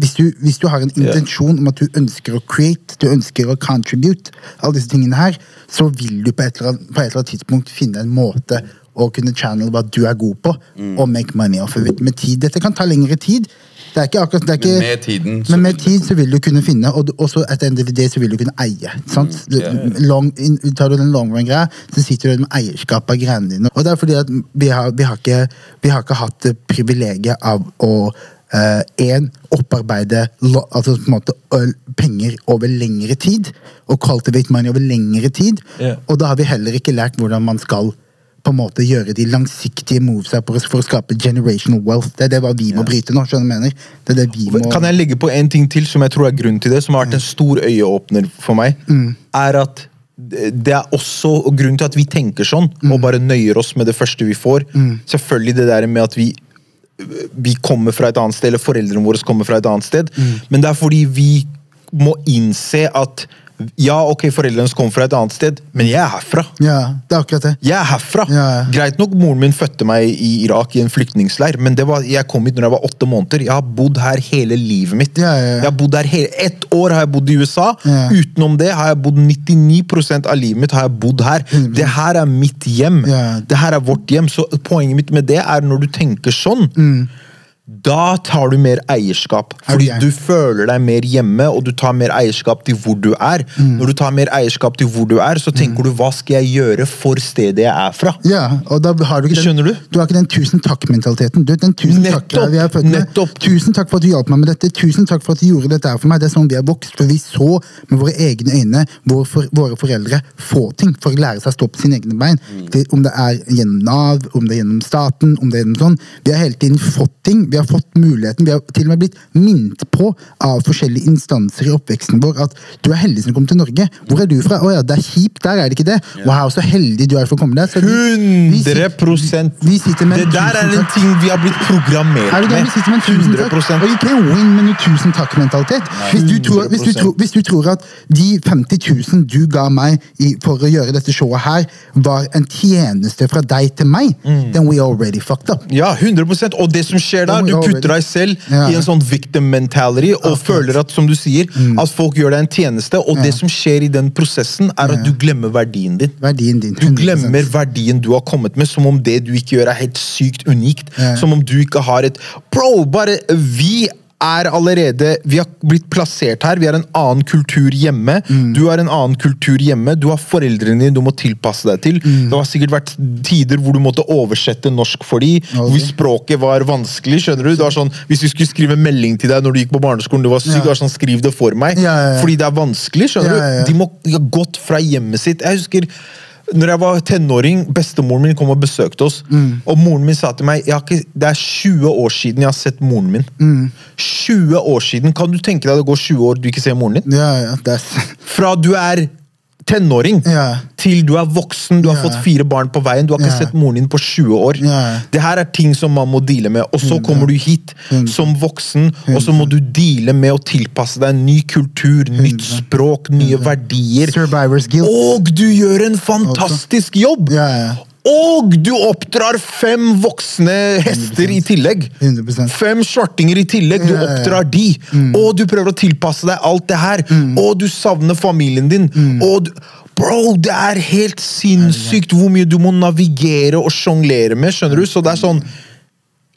Hvis du, hvis du har en intensjon om at du ønsker å create, du ønsker å contribute, alle disse tingene her, så vil du på et eller annet, på et eller annet tidspunkt finne en måte å kunne channel hva du er god på,
Mm.
og make money off of it. Med tid. Dette kan ta lengre tid. Er akkurat, det er ikke,
Men med tiden
men med tid så vil du kunne finne, og også etter en DVD så vil du kunne eie. Sant?
Mm, ja.
Long, in, tar du den long run-greia, så sitter du med eierskap av greiene dine. Og det er fordi at vi har, vi har, ikke, vi har ikke hatt privilegiet av å Én, opparbeide lo- altså på en måte, penger over lengre tid. Og cultivate money over lengre tid.
Yeah.
Og da har vi heller ikke lært hvordan man skal på en måte gjøre de langsiktige movesa for, for å skape generational wealth. Det er det vi må bryte nå. skjønner du mener? Det det må...
Kan jeg legge på en ting til som jeg tror er grunnen til det, som har vært en stor øyeåpner for meg? Er at det er også grunnen til at vi tenker sånn, og bare nøyer oss med det første vi får. Selvfølgelig det der med at vi vi kommer fra et annet sted, eller foreldrene våre kommer fra et annet sted. Men det er fordi vi må innse at ja, ok, foreldrene kommer fra et annet sted, men jeg er herfra.
Ja, det er akkurat det.
Jeg er herfra!
Ja, ja.
Greit nok, moren min fødte meg i Irak i en flyktningleir, men det var, jeg kom hit når jeg var åtte måneder. Jeg har bodd her hele livet mitt.
Ja.
Jeg har bodd her hele, Ett år har jeg bodd i USA.
Ja.
Utenom det har jeg bodd 99% av livet mitt har jeg bodd her. Det her er mitt hjem.
Ja.
Det her er vårt hjem. Så poenget mitt med det er når du tenker sånn, da tar du mer eierskap.
Er
Fordi du føler deg mer hjemme, og du tar mer eierskap til hvor du er.
Mm.
Når du tar mer eierskap til hvor du er, så tenker du hva skal jeg gjøre for stedet jeg er fra?
Ja, og da har du ikke den,
Skjønner du?
Du har ikke den tusen takk-mentaliteten. Du, den tusen
Nettopp,
takk vi er født med.
nettopp.
Tusen takk for at du hjalp meg med dette. Tusen takk for at du gjorde dette her for meg. Det er sånn vi har vokst, for vi så med våre egne øyne våre, for, våre foreldre få ting for å lære seg å stå på sine egne bein. Det, om det er gjennom Nav, om det er gjennom staten, om det er gjennom sånn. Vi har hele tiden fått ting. Vi har fått muligheten. Vi har til og med blitt minnet på av forskjellige instanser i oppveksten vår at du er heldig som kom til Norge. Hvor er du fra? Å ja, det er kjipt der, er det ikke det? Wow, så heldig du er for å komme der. Så vi- vi sitter-
100
vi sitter med
Det der er en ting vi har blitt programmert
Er
med.
den vi sitter med en tusen takk? Og ikke win men tusen takk-mentalitet. Hvis, hvis, hvis du tror at de 50 000 du ga meg i, for å gjøre dette showet her, var en tjeneste fra deg til meg,
Mm.
then we already fucked up.
Ja, 100% Og det som skjer da,
Da
du putter deg selv
Ja.
i en sånn victim mentality og føler at, som du sier, at folk gjør deg en tjeneste, og det som skjer i den prosessen, er at du glemmer verdien din.
Verdien din.
Du glemmer verdien du har kommet med, som om det du ikke gjør, er helt sykt unikt.
Ja.
Som om du ikke har et Bro, bare Vi er allerede Vi har blitt plassert her. Vi har en annen kultur hjemme.
Mm.
Du har en annen kultur hjemme. Du har foreldrene dine du må tilpasse deg til.
Mm.
Det har sikkert vært tider hvor du måtte oversette norsk for dem.
Okay.
Hvor språket var vanskelig. skjønner du? Det var sånn, Hvis vi skulle skrive melding til deg når du gikk på barneskolen, du var syk,
Ja.
det var sånn, skriv det for meg.
Ja, ja.
Fordi det er vanskelig. skjønner du? De må har gått fra hjemmet sitt. Jeg husker når jeg var tenåring, bestemoren min kom og besøkte oss.
Mm.
Og moren min sa til meg ikke, det er 20 år siden jeg har sett moren min.
Mm.
20 år siden! Kan du tenke deg det går 20 år du ikke ser moren din?
Ja, ja,
Fra du er tenåring
yeah.
til du er voksen, du har
yeah.
fått fire barn på veien, du har ikke
yeah.
sett moren din på 20 år. Det her er ting som man må deale med. Og så kommer du hit som voksen, og så må du deale med å tilpasse deg en ny kultur, nytt språk, nye verdier. Og du gjør en fantastisk jobb! Og du oppdrar fem voksne hester i tillegg!
100%.
Fem svartinger i tillegg. Du oppdrar de. Og du prøver å tilpasse deg alt det her. Og du savner familien din. Og du, Bro, det er helt sinnssykt hvor mye du må navigere og sjonglere med. skjønner du? Så det er sånn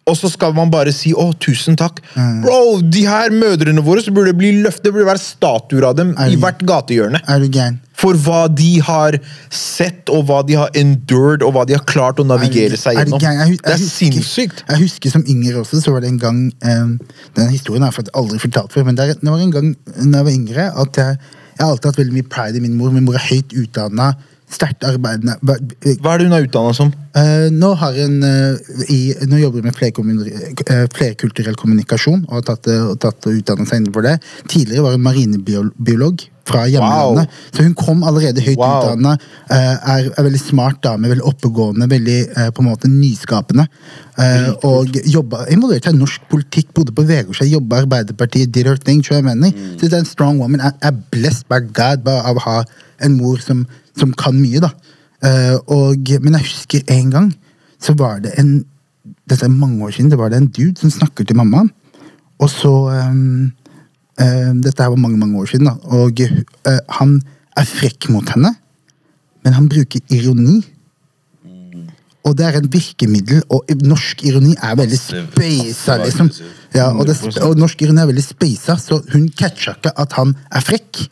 og så skal man bare si 'å, tusen takk'. Bro, de her mødrene våre så burde bli løft, det burde være statuer av dem
Er
i hvert gatehjørne.
Er?
For hva de har sett, og hva de har endured, og hva de har klart å navigere seg
Er
gjennom.
Jeg, Jeg hu-
Det er sinnssykt.
Jeg husker som yngre også, så var det en gang um, Den historien har jeg aldri fortalt før, men er- det var en gang da jeg var yngre at jeg, jeg har alltid hatt veldig mye pride i min mor. Min mor er høyt utdanna, sterkt arbeidende. Hva-
Hva er det hun er utdanna som?
Eh, nå, har hun, eh, i, nå jobber hun med flerkommun- eh, flerkulturell kommunikasjon og har tatt, eh, og tatt og utdannet seg innenfor det. Tidligere var hun marinebiolog fra hjemlandet.
Wow.
Så hun kom allerede høyt
Wow.
utdanna. Er, er veldig smart dame, veldig oppegående, veldig eh, på en måte nyskapende. Eh, og jobba, involvert seg i norsk politikk, bodde på Vegårshei, jobba i Arbeiderpartiet, did her thing. tror jeg mener. Så det er en strong woman. Jeg er blessed by God bare av å ha en mor som, som kan mye. da. Uh, og, men jeg husker en gang så var det en Dette er mange år siden. Det var det en dude som snakker til mamma. Og så um, uh, Dette var mange mange år siden. da Og uh, han er frekk mot henne, men han bruker ironi. Og det er et virkemiddel, og norsk ironi er veldig speisa, liksom. Ja, og, det, og norsk ironi er veldig speisa, så hun catcha ikke at han er frekk.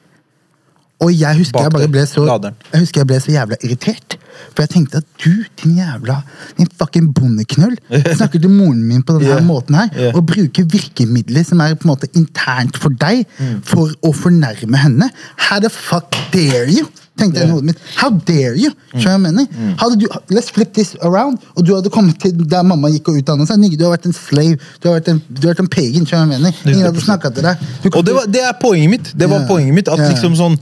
Og jeg husker
Bak
jeg bare ble så
Laderen.
Jeg husker jeg ble så jævla irritert. For jeg tenkte at du, din jævla din fucking bondeknøll, snakker til moren min på denne
yeah.
måten her,
yeah.
og bruker virkemidler som er på en måte internt for deg,
Mm.
for å fornærme henne. How the fuck dare you? Tenkte jeg i hodet mitt. How dare you?
Mm.
Skjønner du let's flip this around, og du hadde kommet til der mamma gikk og utdannet seg. Nigge, du har vært en slave, du har vært en, du har vært en pagan. Ingen hadde snakka til deg. Du
Og det, var, det er poenget mitt. Det var
yeah.
poenget mitt At
yeah.
liksom sånn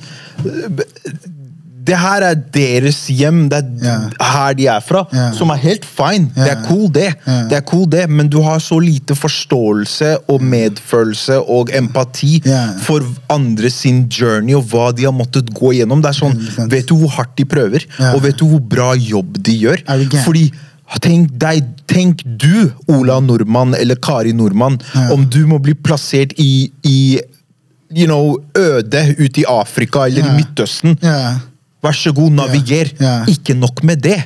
Det her er deres hjem, det er
yeah.
her de er fra.
Yeah.
Som er helt fine. Det er cool, det. Det er cool det Men du har så lite forståelse og medfølelse og empati for andre sin journey og hva de har måttet gå gjennom. Det er sånn, Vet du hvor hardt de prøver, og vet du hvor bra jobb de gjør? Fordi Tenk, deg, tenk du, Ola Nordmann eller Kari Nordmann, om du må bli plassert i, i you know, øde ute i Afrika eller
yeah.
i Midtøsten.
Yeah.
Vær så god, naviger.
Yeah.
Ikke nok med det.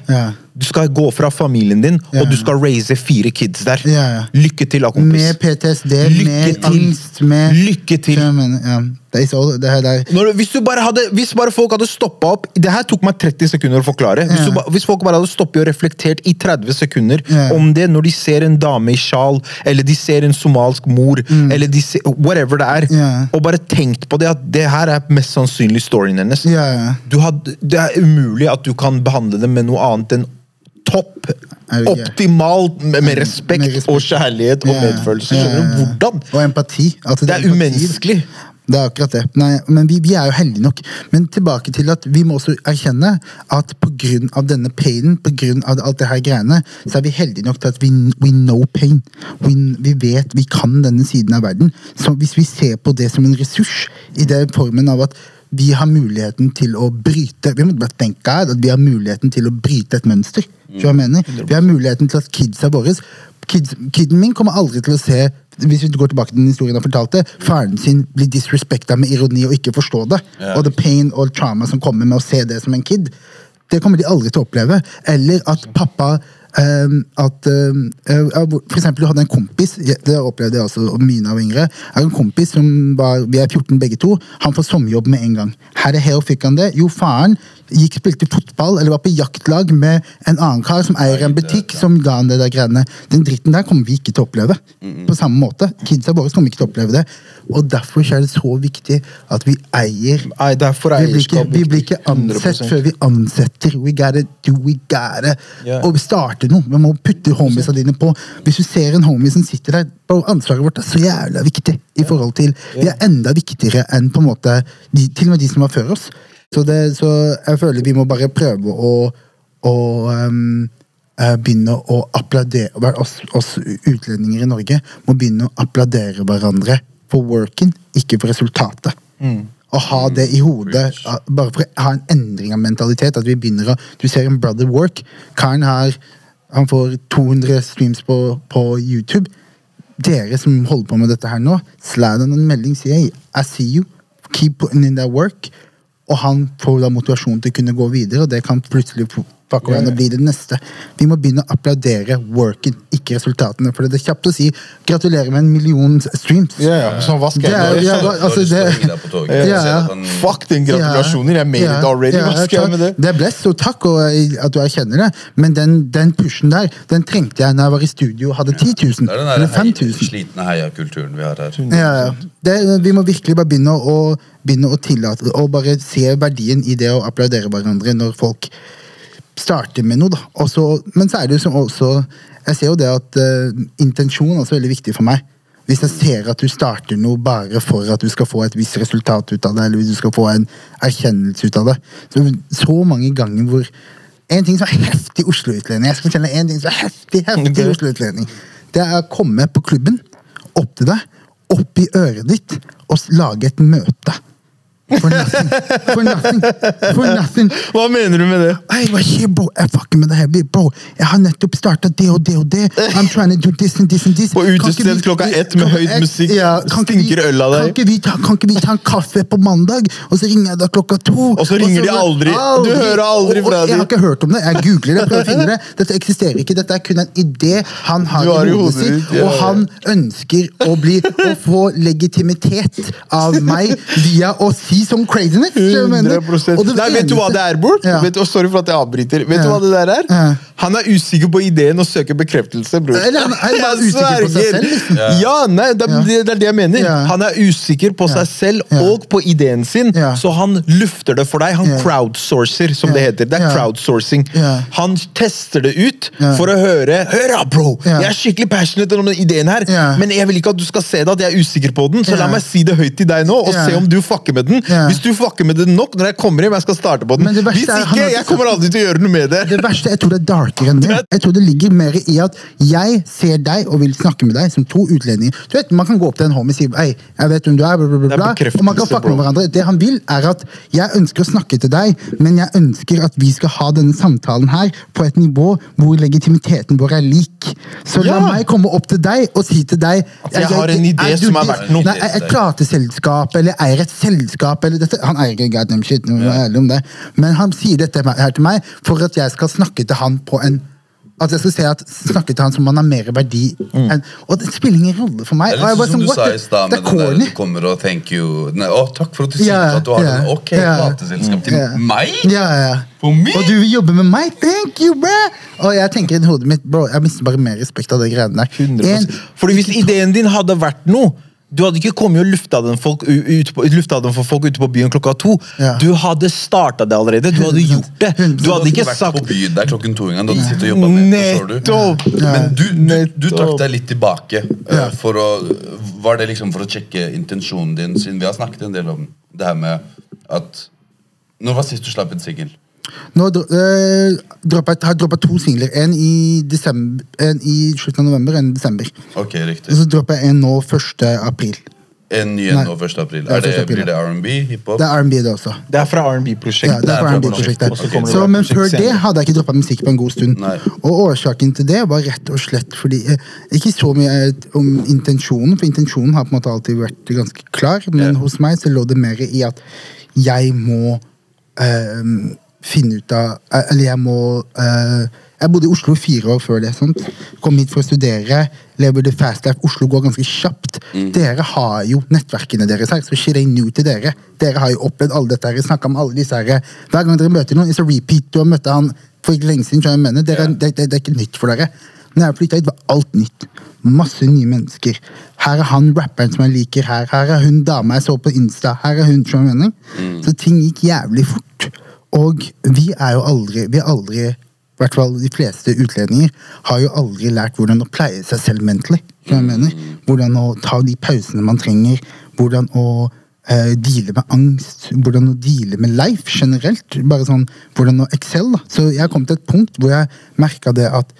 Du skal gå fra familien din, og du skal raise fire kids der. Lykke til, da, kompis.
Med PTSD,
Lykke
med
til.
angst, med
Lykke til.
Det er det her.
Når, hvis, du bare hadde, hvis bare folk hadde stoppa opp Det her tok meg 30 sekunder å forklare. Hvis,
Ja.
du, hvis folk bare hadde stoppet og reflektert i 30 sekunder
Ja.
om det når de ser en dame i sjal, eller de ser en somalsk mor, eller de ser, whatever det er,
Mm. Ja.
og bare tenkt på det at det her er mest sannsynlig storyen hennes. Hadde, det er umulig at du kan behandle det med noe annet enn topp, optimalt, med, med respekt, og kjærlighet og medfølelse. Skjønner du? Hvordan?
Og empati. At
Det er umenneskelig.
Det er akkurat det. Nei, men vi, vi er jo heldige nok. Men tilbake til at vi må også erkjenne at pga. denne painen, pga. alt det her greiene, så er vi heldige nok til at vi we know pain. We, vi vet vi kan denne siden av verden. Så hvis vi ser på det som en ressurs, i den formen av at vi har muligheten til å bryte Vi må bare tenke at vi har muligheten til å bryte et mønster. Mm. hva jeg mener? Vi har muligheten til at kidsa våre kids, Kiden min kommer aldri til å se hvis vi går tilbake til den historien han fortalte, faren sin blir disrespekta med ironi og ikke forstå det.
Ja.
Og the pain og trauma som kommer med å se det som en kid. Det kommer de aldri til å oppleve. Eller at pappa Um, at, um, For eksempel, du hadde en kompis, det opplevde jeg også jeg var yngre. er en kompis som var, Vi er 14 begge to. Han får sommerjobb med en gang. Her er her fikk han det. Jo, faren gikk spilte fotball eller var på jaktlag med en annen kar som eier en butikk, som ga han det der greiene. Den dritten der kommer vi ikke til å oppleve. På samme måte. Kidsa våre kommer ikke til å oppleve det. Og derfor er det så viktig at vi eier
Nei, derfor er
vi blir, ikke, vi blir ikke ansett før vi ansetter. We gotta do, we gotta
Og
Og starte noe. Vi må putte homiesa dine på. Hvis du ser en homie som sitter der, ansvaret vårt er så jævla viktig. i forhold til, Vi er enda viktigere enn på en måte de, til og med de som var før oss. Så, det, så jeg føler vi må bare prøve å, å ehm, eh, begynne å applaudere oss, oss utlendinger i Norge må begynne å applaudere hverandre for worken, ikke for resultatet. Å ha det i hodet, bare for å ha en endring av mentalitet. At vi begynner å Du ser en brother work. Karen har Han får 200 streams på, på YouTube. Dere som holder på med dette her nå, slag han en melding, si hey, I see you. Keep putting in that work. Og han får da motivasjon til å kunne gå videre, og det kan plutselig fuck around og bli det neste. Vi må begynne å applaudere worken, ikke resultatene. For det er kjapt å si gratulerer med en million streams.
Ja, ja. Så hva skal jeg
ja, altså, det- Ja, ja.
Fuck den gratulasjonen, jeg made it already. Hva skal jeg med det?
Det er bless, og takk og at du erkjenner det. Men den, den pushen der, den trengte jeg når jeg var i studio og hadde 10 000.
Det er den
Eller
der hei,
5000.
slitne heiakulturen vi har her.
Ja, ja. Det, vi må virkelig bare begynne å, begynne å tillate Og bare se verdien i det å applaudere hverandre når folk starter med noe. da. Også, men så er det jo som også Jeg ser jo det at uh, intensjon er også veldig viktig for meg. Hvis jeg ser at du starter noe bare for at du skal få et visst resultat ut av det, eller hvis du skal få en erkjennelse ut av det. Så, så mange ganger hvor En ting som er heftig Oslo-utlending Jeg skal fortelle en ting som er heftig, heftig Oslo-utlending. Det er å komme på klubben, opp til deg, opp i øret ditt og lage et møte. For nothing. For nothing. For nothing.
Hva mener du med det?
Hey, hva skjer, bro? Jeg fucker med det her, bro. Jeg har nettopp starta det og det og det. I'm trying to do this and this and this.
På utested klokka ett med høyt musikk,
Ja,
stinker øl av deg.
Kan ikke, vi ta, kan ikke vi ta en kaffe på mandag, og så ringer jeg deg klokka to?
Og så ringer de aldri. Du hører aldri fra dem.
Jeg har ikke hørt om det. Jeg googler det, prøver å finne det. Dette eksisterer ikke. Dette er kun en idé han har
har
i hodet sitt,
ja,
og han ønsker å bli Å få legitimitet av meg via å si som craziness. mener?
100
Og det
Nei, Vet du hva det er, Bård?
Ja.
Sorry for at jeg avbryter. Vet du hva det der er?
Ja.
Han er usikker på ideen og søker bekreftelse, bror.
Eller han er usikker på seg selv, liksom.
Ja, nei, det, det er det jeg mener.
Ja.
Han er usikker på seg selv og på ideen sin,
Ja.
så han lufter det for deg. Han
Ja.
crowdsourcer, som
Ja.
det heter. Det er
Ja.
crowdsourcing.
Ja.
Han tester det ut
Ja.
for å høre Hør da, bro!
Ja.
Jeg er skikkelig passionate om den ideen her,
Ja.
men jeg vil ikke at du skal se det at jeg er usikker på den, så la meg si det høyt til deg nå, og
Ja.
se om du fucker med den.
Ja.
Hvis du fucker med det nok når jeg kommer hjem, jeg skal starte på den.
Det
Hvis ikke, jeg kommer aldri til å gjøre noe med det.
Det verste, jeg tror det er darkere enn det. Jeg tror det ligger mer i at jeg ser deg og vil snakke med deg som to utlendinger. Du vet, Man kan gå opp til en homie og si Ei, jeg vet hvem du er, bla, bla, bla, og man kan fucke med hverandre. Det han vil, er at jeg ønsker å snakke til deg, men jeg ønsker at vi skal ha denne samtalen her på et nivå hvor legitimiteten vår er lik. Så la
Ja.
meg komme opp til deg og si til deg
jeg har en idé som er verdt noe.
Nei, et plateselskap eller eier et selskap eller dette. Han eier ikke goddamn shit, nå må jeg ærlig om det. men han sier dette her til meg for at jeg skal snakke til han på en at jeg skal se at snakke til han som han har mer verdi enn Og det spiller ingen rolle for meg.
Det er litt sånn som du sa i stad, med det der du kommer og thank you Nei, å, Takk for at du sier at du har
yeah,
den. Ok, plateselskap til meg?
Ja, ja.
For meg?
Og du vil jobbe med meg? Thank you, bro! Og jeg tenker i hodet mitt, bro, jeg mister bare mer respekt av de greiene der.
100%.
En-
Fordi hvis ideen din hadde vært noe du hadde ikke kommet og lufta den, folk, ut lufta den for folk ute på byen klokka to.
Ja.
Du hadde starta det allerede. Du hadde gjort det. Du hadde ikke
vært
sagt
på byen der klokken to engang. Hadde du sittet og jobba med forstår?
Nettopp!
Men du, du, du trakk deg litt tilbake.
Ja.
For å, var det liksom for å sjekke intensjonen din, siden vi har snakket en del om det her med at Når var sist du slapp en singel?
Nå dro- øh, droppet, har jeg droppa to singler. En i, desember, en i slutten av november, en i desember.
Ok, riktig.
Og så dropper jeg en nå 1. april.
En ny en nå 1. april. Er det,
april,
blir det R&B? Hiphop?
Det er R&B, det også.
Det er fra R&B-prosjektet.
det er
fra
fra
prosjektet.
R&B-prosjektet.
Og så
det
Så, men før det hadde jeg ikke droppa musikk på en god stund.
Nei.
Og årsaken til det var rett og slett fordi eh, Ikke så mye eh, om intensjonen, for intensjonen har på en måte alltid vært ganske klar, men
Ja.
hos meg så lå det mer i at jeg må eh, finne ut av eh, Eller jeg må uh, Jeg bodde i Oslo fire år før det. Sant? Kom hit for å studere. Lever the fast life. Oslo går ganske kjapt. Dere har jo nettverkene deres her, så shit ain't new til dere. Dere har jo opplevd alle dette her, snakka med alle disse her. Hver gang dere møter noen, it's a repeat. Du har møtt han for ikke lenge siden. jeg mener. Dere,
yeah.
det, det, det er ikke nytt for dere. Når jeg flytta hit, var alt nytt. Masse nye mennesker. Her er han rapperen som jeg liker. Her, her er hun dama jeg så på Insta. Her er hun, skjønner jeg mener. Så ting gikk jævlig fort. Og vi er jo aldri Vi er aldri i hvert fall de fleste utlendinger har jo aldri lært hvordan å pleie seg selv mentally. Hvordan å ta de pausene man trenger. Hvordan å uh, deale med angst. Hvordan å deale med life generelt. Bare sånn, Hvordan å excel. da. Så jeg kom til et punkt hvor jeg merka det at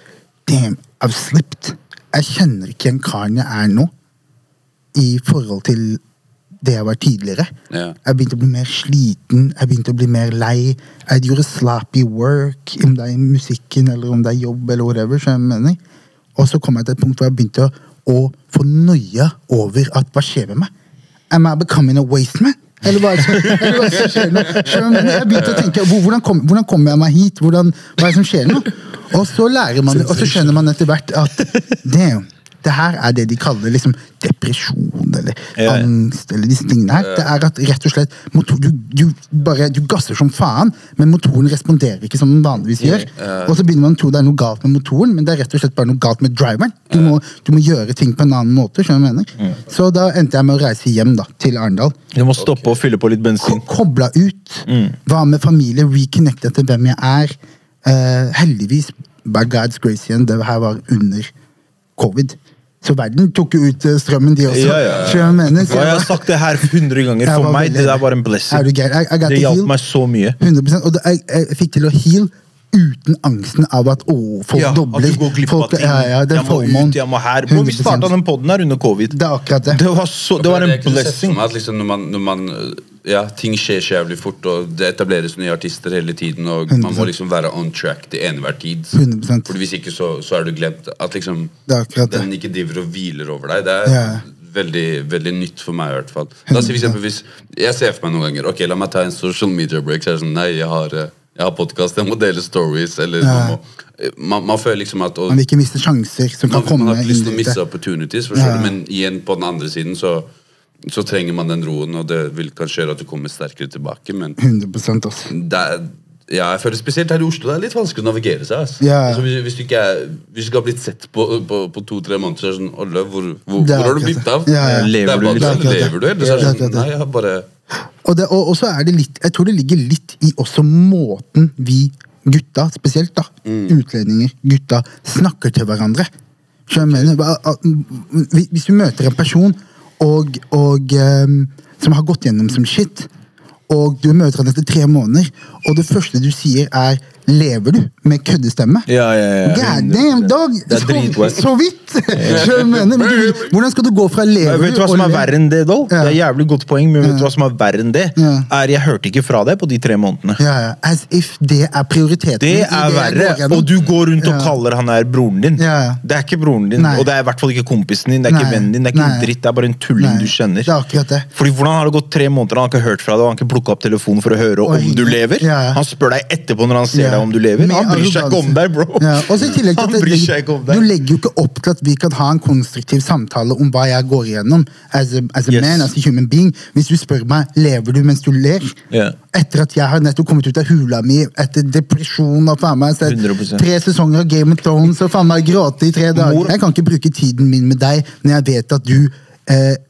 damn, I've slipped. Jeg kjenner ikke igjen karen jeg er nå, i forhold til det jeg var tidligere.
Yeah.
Jeg begynte å bli mer sliten, jeg begynte å bli mer lei. Jeg gjorde sloppy work, om det er musikken eller om det er jobb eller whatever. Så jeg mener. Og så kom jeg til et punkt hvor jeg begynte å, å få noia over at hva skjer med meg? Am I becoming a waste man? Eller hva er det som, er skjer nå? Jeg begynte å tenke, kom, hvordan kommer jeg meg hit? Hvordan, hva er det som skjer nå? Og så lærer man, og så skjønner man etter hvert at damn, det her er det de kaller liksom depresjon eller
Ja,
angst eller disse tingene her. Det er at rett og slett motor, du, du, bare, du gasser som faen, men motoren responderer ikke som den vanligvis gjør. Og så begynner man å tro det er noe galt med motoren, men det er rett og slett bare noe galt med driveren. Du må, du må gjøre ting på en annen måte. skjønner du mener? Så da endte jeg med å reise hjem da, til Arendal.
Du må stoppe og fylle på litt bensin.
Ko- Kobla ut. Var med familie, reconnecta til hvem jeg er. Uh, heldigvis, by God's grace igjen, det her var under covid. Så verden tok jo ut eh, strømmen, de også.
Ja, ja.
ja. jeg mener? Så
jeg
jeg
har sagt det her 100 ganger. For meg
veldig-
det er bare en
Er du
blessing.
I- I
Det hjalp meg så mye.
100 Og det, jeg, jeg fikk til å heal uten angsten av at å, folk
Ja,
dobler.
at du går glipp av ting.
ja, ja,
jeg må
FOMOen.
ut, jeg må her. Bro, vi
100%.
starta den poden her under covid.
Det er akkurat det.
Det var, så, det var en blessing.
at liksom når man, når man ja, Ting skjer så jævlig fort, og det etableres nye artister hele tiden, og man må liksom være on track til enhver tid.
100%.
Fordi Hvis ikke, så, så er du glemt. At liksom
Det er
den ikke driver og hviler over deg. Det er
Ja.
veldig, veldig nytt for meg, i hvert fall. Da, for eksempel, hvis Jeg ser for meg noen ganger Ok, la meg ta en social media break. Så er det sånn, nei, jeg har, jeg har podkast, jeg må dele stories. Eller
Ja.
man, man, føler liksom at og,
Man vil ikke miste sjanser som kan
man,
komme
man har ikke lyst til å
det.
opportunities,
Ja.
du? men igjen på den andre siden så, så trenger man den roen, og det vil kanskje gjøre at du kommer sterkere tilbake. Men
100 altså.
det ja, jeg føler spesielt her i Oslo det er litt vanskelig å navigere seg. Altså.
Ja.
Altså, hvis, hvis, du ikke er, hvis du ikke har blitt sett på, på, på to-tre måneder, så er det sånn Olle, hvor, hvor, hvor har du blitt av?
Ja.
Er
Lever du
er
lever du, eller så er
det.
sånn. Nei, jeg har bare
Og, det, og, og så er det litt Jeg tror det ligger litt i også måten vi gutta, spesielt da, utlendinger, gutta, snakker til hverandre. så jeg mener? Hvis- Hvis du møter en person og, og, ehm, som har gått gjennom som shit, og du møter han etter tre måneder, og det første du sier er 'lever du?' med køddestemme.
Ja, ja, ja.
God damn, dog!
Det er
Så, så vidt! Mener? Men du, hvordan skal du gå fra 'lever
Vet du hva som er verre enn det, though?
Ja.
Det er jævlig godt poeng, men vet du hva som er verre enn det?
Ja.
Er Jeg hørte ikke fra deg på de tre månedene.
Ja, ja. As if det er prioriteten.
Det er verre, og du går rundt og kaller han her broren din.
Ja.
Det er ikke broren din,
Nei.
og det er i hvert fall ikke kompisen din, det er ikke
Nei.
vennen din, det er ikke
Nei.
en dritt, det er bare en tulling du kjenner.
Det er akkurat det.
Fordi Hvordan har det gått tre måneder, han har ikke hørt fra deg, han har ikke plukka opp telefonen for å høre om du lever? Han spør deg etterpå når han ser
Ja.
Deg om du lever. Han bryr seg ikke om deg, bro!
Ja, og så i tillegg til at det- Du legger jo ikke opp til at vi kan ha en konstruktiv samtale om hva jeg går igjennom as a, as a
Yes.
man, as a human being. Hvis du spør meg lever du mens du ler,
yeah.
etter at jeg har nettopp kommet ut av hula mi etter depresjon og faen meg tre sesonger av Game of Thrones og faen meg gråte i tre dager Jeg kan ikke bruke tiden min med deg når jeg vet at du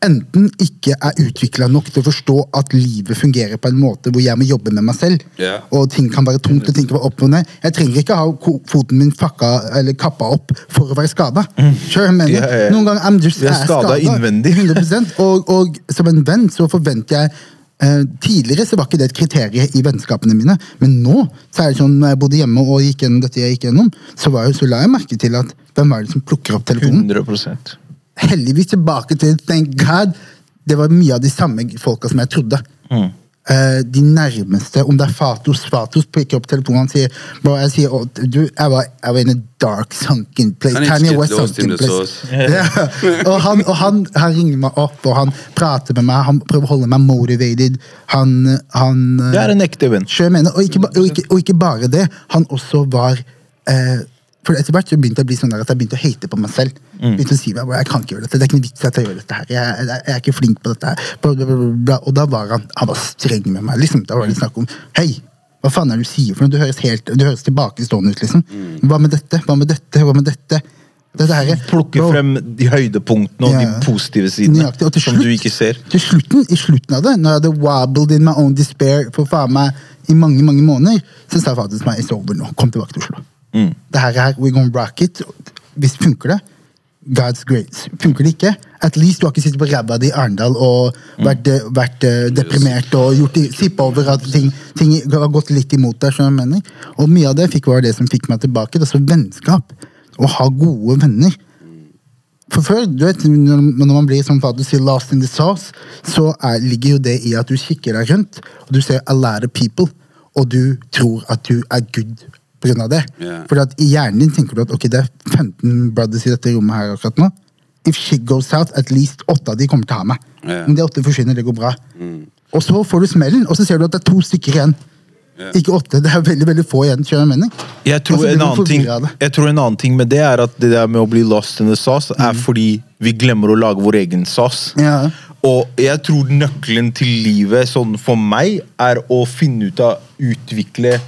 enten ikke er utvikla nok til å forstå at livet fungerer på en måte hvor jeg må jobbe med meg selv,
Yeah.
og ting kan være tungt og ting kan være opp og ned. Jeg trenger ikke ha foten min fakka eller kappa opp for å være skada.
Sure, yeah, yeah.
Noen ganger I'm just
jeg er skadet. innvendig.
100%. Og, og som en venn så forventer jeg eh, Tidligere så var ikke det et kriterium i vennskapene mine, men nå så er det sånn, når jeg bodde hjemme og gikk gjennom dette jeg gikk gjennom, så, var, jeg, så la jeg merke til at hvem er det som plukker opp telefonen?
100
heldigvis tilbake til thank God, det var mye av de samme folka som jeg trodde. Eh, de nærmeste, om det er Fatos Fatos pikker opp telefonen og sier bro, jeg sier oh, du, jeg var, jeg var in a dark sunken place. Kanye West sunken place. Yeah. Og, han, og han, han ringer meg opp, og han prater med meg, han prøver å holde meg motivated. Han, han eh,
Det er en ekte venn.
Og og, og ikke bare det, han også var eh, For etter hvert så begynte jeg å bli sånn at jeg begynte å hate på meg selv. Begynte å si meg, jeg kan ikke gjøre dette, det er ikke noe vits at jeg gjør dette her. Jeg, jeg, jeg er ikke flink på dette her. Bla, bla, bla, bla, bla. Og da var han han var streng med meg. liksom, Da var det snakk om Hei, hva faen er det du sier for noe? Du høres helt, du høres tilbakestående ut, liksom. Hva med dette? Hva med dette? Hva med dette? Dette her,
Plukke
bro,
frem de høydepunktene og
Ja.
de positive sidene
Nøyaktig, til
som du ikke ser.
Til slutten, I slutten av det, når jeg hadde wobbled in my own despair for faen meg i mange mange måneder, så sa faktisk meg it's over nå. Kom tilbake til Oslo.
Mm.
Det her er we're gonna rock it. Hvis funker det, God's grace. Funker det ikke, at least du har ikke sittet på ræva di i Arendal og vært, mm. vært uh, deprimert og gjort sippa over at ting, ting har gått litt imot deg. Sånn mener? Og mye av det fikk var det som fikk meg tilbake. Det er så vennskap. Å ha gode venner. For før, du vet, når man blir som fader sier, lost in the sauce, så er, ligger jo det i at du kikker deg rundt, og du ser a lot of people, og du tror at du er good av det.
Yeah.
For at i hjernen din tenker du at ok, det er 15 brothers i dette rommet her akkurat nå. If shit goes south, at least åtte av de kommer til å ha meg.
Yeah.
Om de åtte forsvinner, det går bra. Og så får du smellen, og så ser du at det er to stykker igjen.
Yeah.
Ikke åtte, det er veldig veldig få igjen. jeg mener?
Jeg tror,
altså,
en annen ting, jeg tror en annen ting med det er at det der med å bli lost in the sauce er
Mm.
fordi vi glemmer å lage vår egen sauce.
Ja.
Og jeg tror nøkkelen til livet sånn for meg er å finne ut av utvikle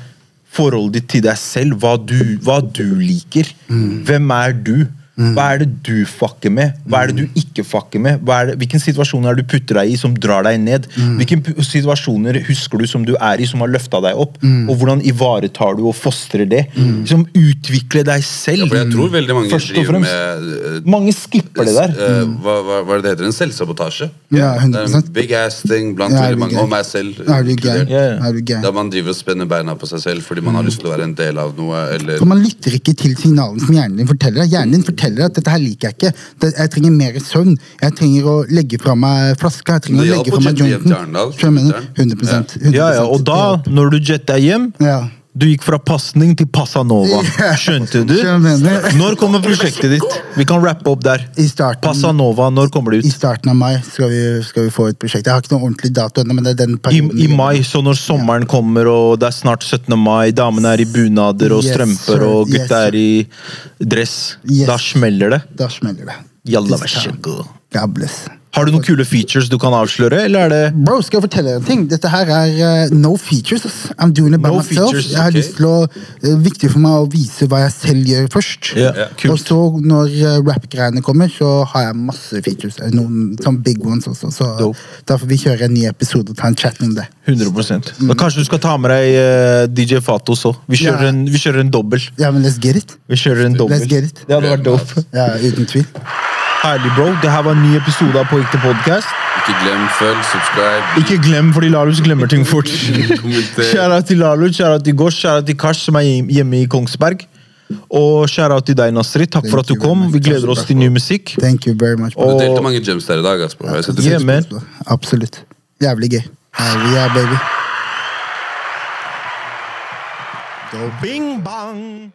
forholdet ditt til deg selv. Hva du, hva du liker.
Mm.
Hvem er du? Hva er det du fucker med? Hva er det du ikke fucker med? Hva er det, hvilken situasjon er det du putter deg i som drar deg ned? Hvilke situasjoner husker du som du er i, som har løfta deg opp? Og hvordan ivaretar du og fostrer det? Som utvikle deg selv.
Ja, for jeg tror veldig mange
Først og
driver
fremst.
med uh,
Mange skipper det der.
Uh, hva, hva, hva er det det heter? En selvsabotasje.
Ja,
Det er
100%.
en big ass thing blant
Ja,
veldig mange, og meg selv.
Er du gæren?
Da man driver og spenner beina på seg selv fordi man har lyst til å være en del av noe, eller
For Man lytter ikke til signalene som hjernen din forteller. deg. Hjernen din forteller at dette her liker jeg ikke. Jeg trenger mer søvn. Jeg trenger å legge fra meg flaska. Jeg trenger å legge fra meg jointen.
til Arendal,
Skjønner du hva jeg mener?
skjønner
100%.
Ja, ja, Og da, når du jetter hjem
ja.
Du gikk fra pasning til Passanova. Skjønte du? Når kommer prosjektet ditt? Vi kan rappe opp der.
I starten,
Passanova, når kommer det ut?
I starten av mai skal vi, skal vi få et prosjekt. Jeg har ikke noen ordentlig dato ennå, men det er den
I,
perioden.
I mai, så når sommeren kommer og det er snart 17. mai, damene er i bunader og
Yes,
strømper og gutta
yes,
er i dress,
Yes.
da smeller det.
Da smeller det.
Jalla, vær så god.
God bless.
Har du noen kule features du kan avsløre, eller er det
Bro, skal jeg fortelle deg en ting? Dette her er uh, no features. I'm doing it by
No
myself.
features,
jeg har lyst til å, Det er viktig for meg å vise hva jeg selv gjør først.
Yeah,
yeah.
kult.
Og så når uh, rap-greiene kommer, så har jeg masse features. eh, Noen sånn big ones også. Så
Dope.
derfor vi kjøre en ny episode og ta en chat om det.
100% Da Kanskje du skal ta med deg uh, DJ Fato også. Vi kjører
yeah.
en, vi kjører en dobbel.
Ja, men let's get it.
Vi kjører en dobbel.
Let's get it.
Det hadde vært dope.
Ja, uten tvil.
Herlig, bro. Det her var en ny episode av På ekte podkast.
Ikke glem, følg, subscribe.
Ikke glem, fordi Laluc glemmer ting fort. Kjære til Laluc, shout-out til Gosh, shout-out til Kash, som er hjemme i Kongsberg. Og shout-out til deg, Nasri. Takk for at du kom. Vi gleder oss til ny musikk.
Thank you very much.
Du
Og-
delte mange gems der i dag. ass, bro.
Yeah, man.
Absolutt. Jævlig gøy. Yeah, baby. Go.
Bing bang!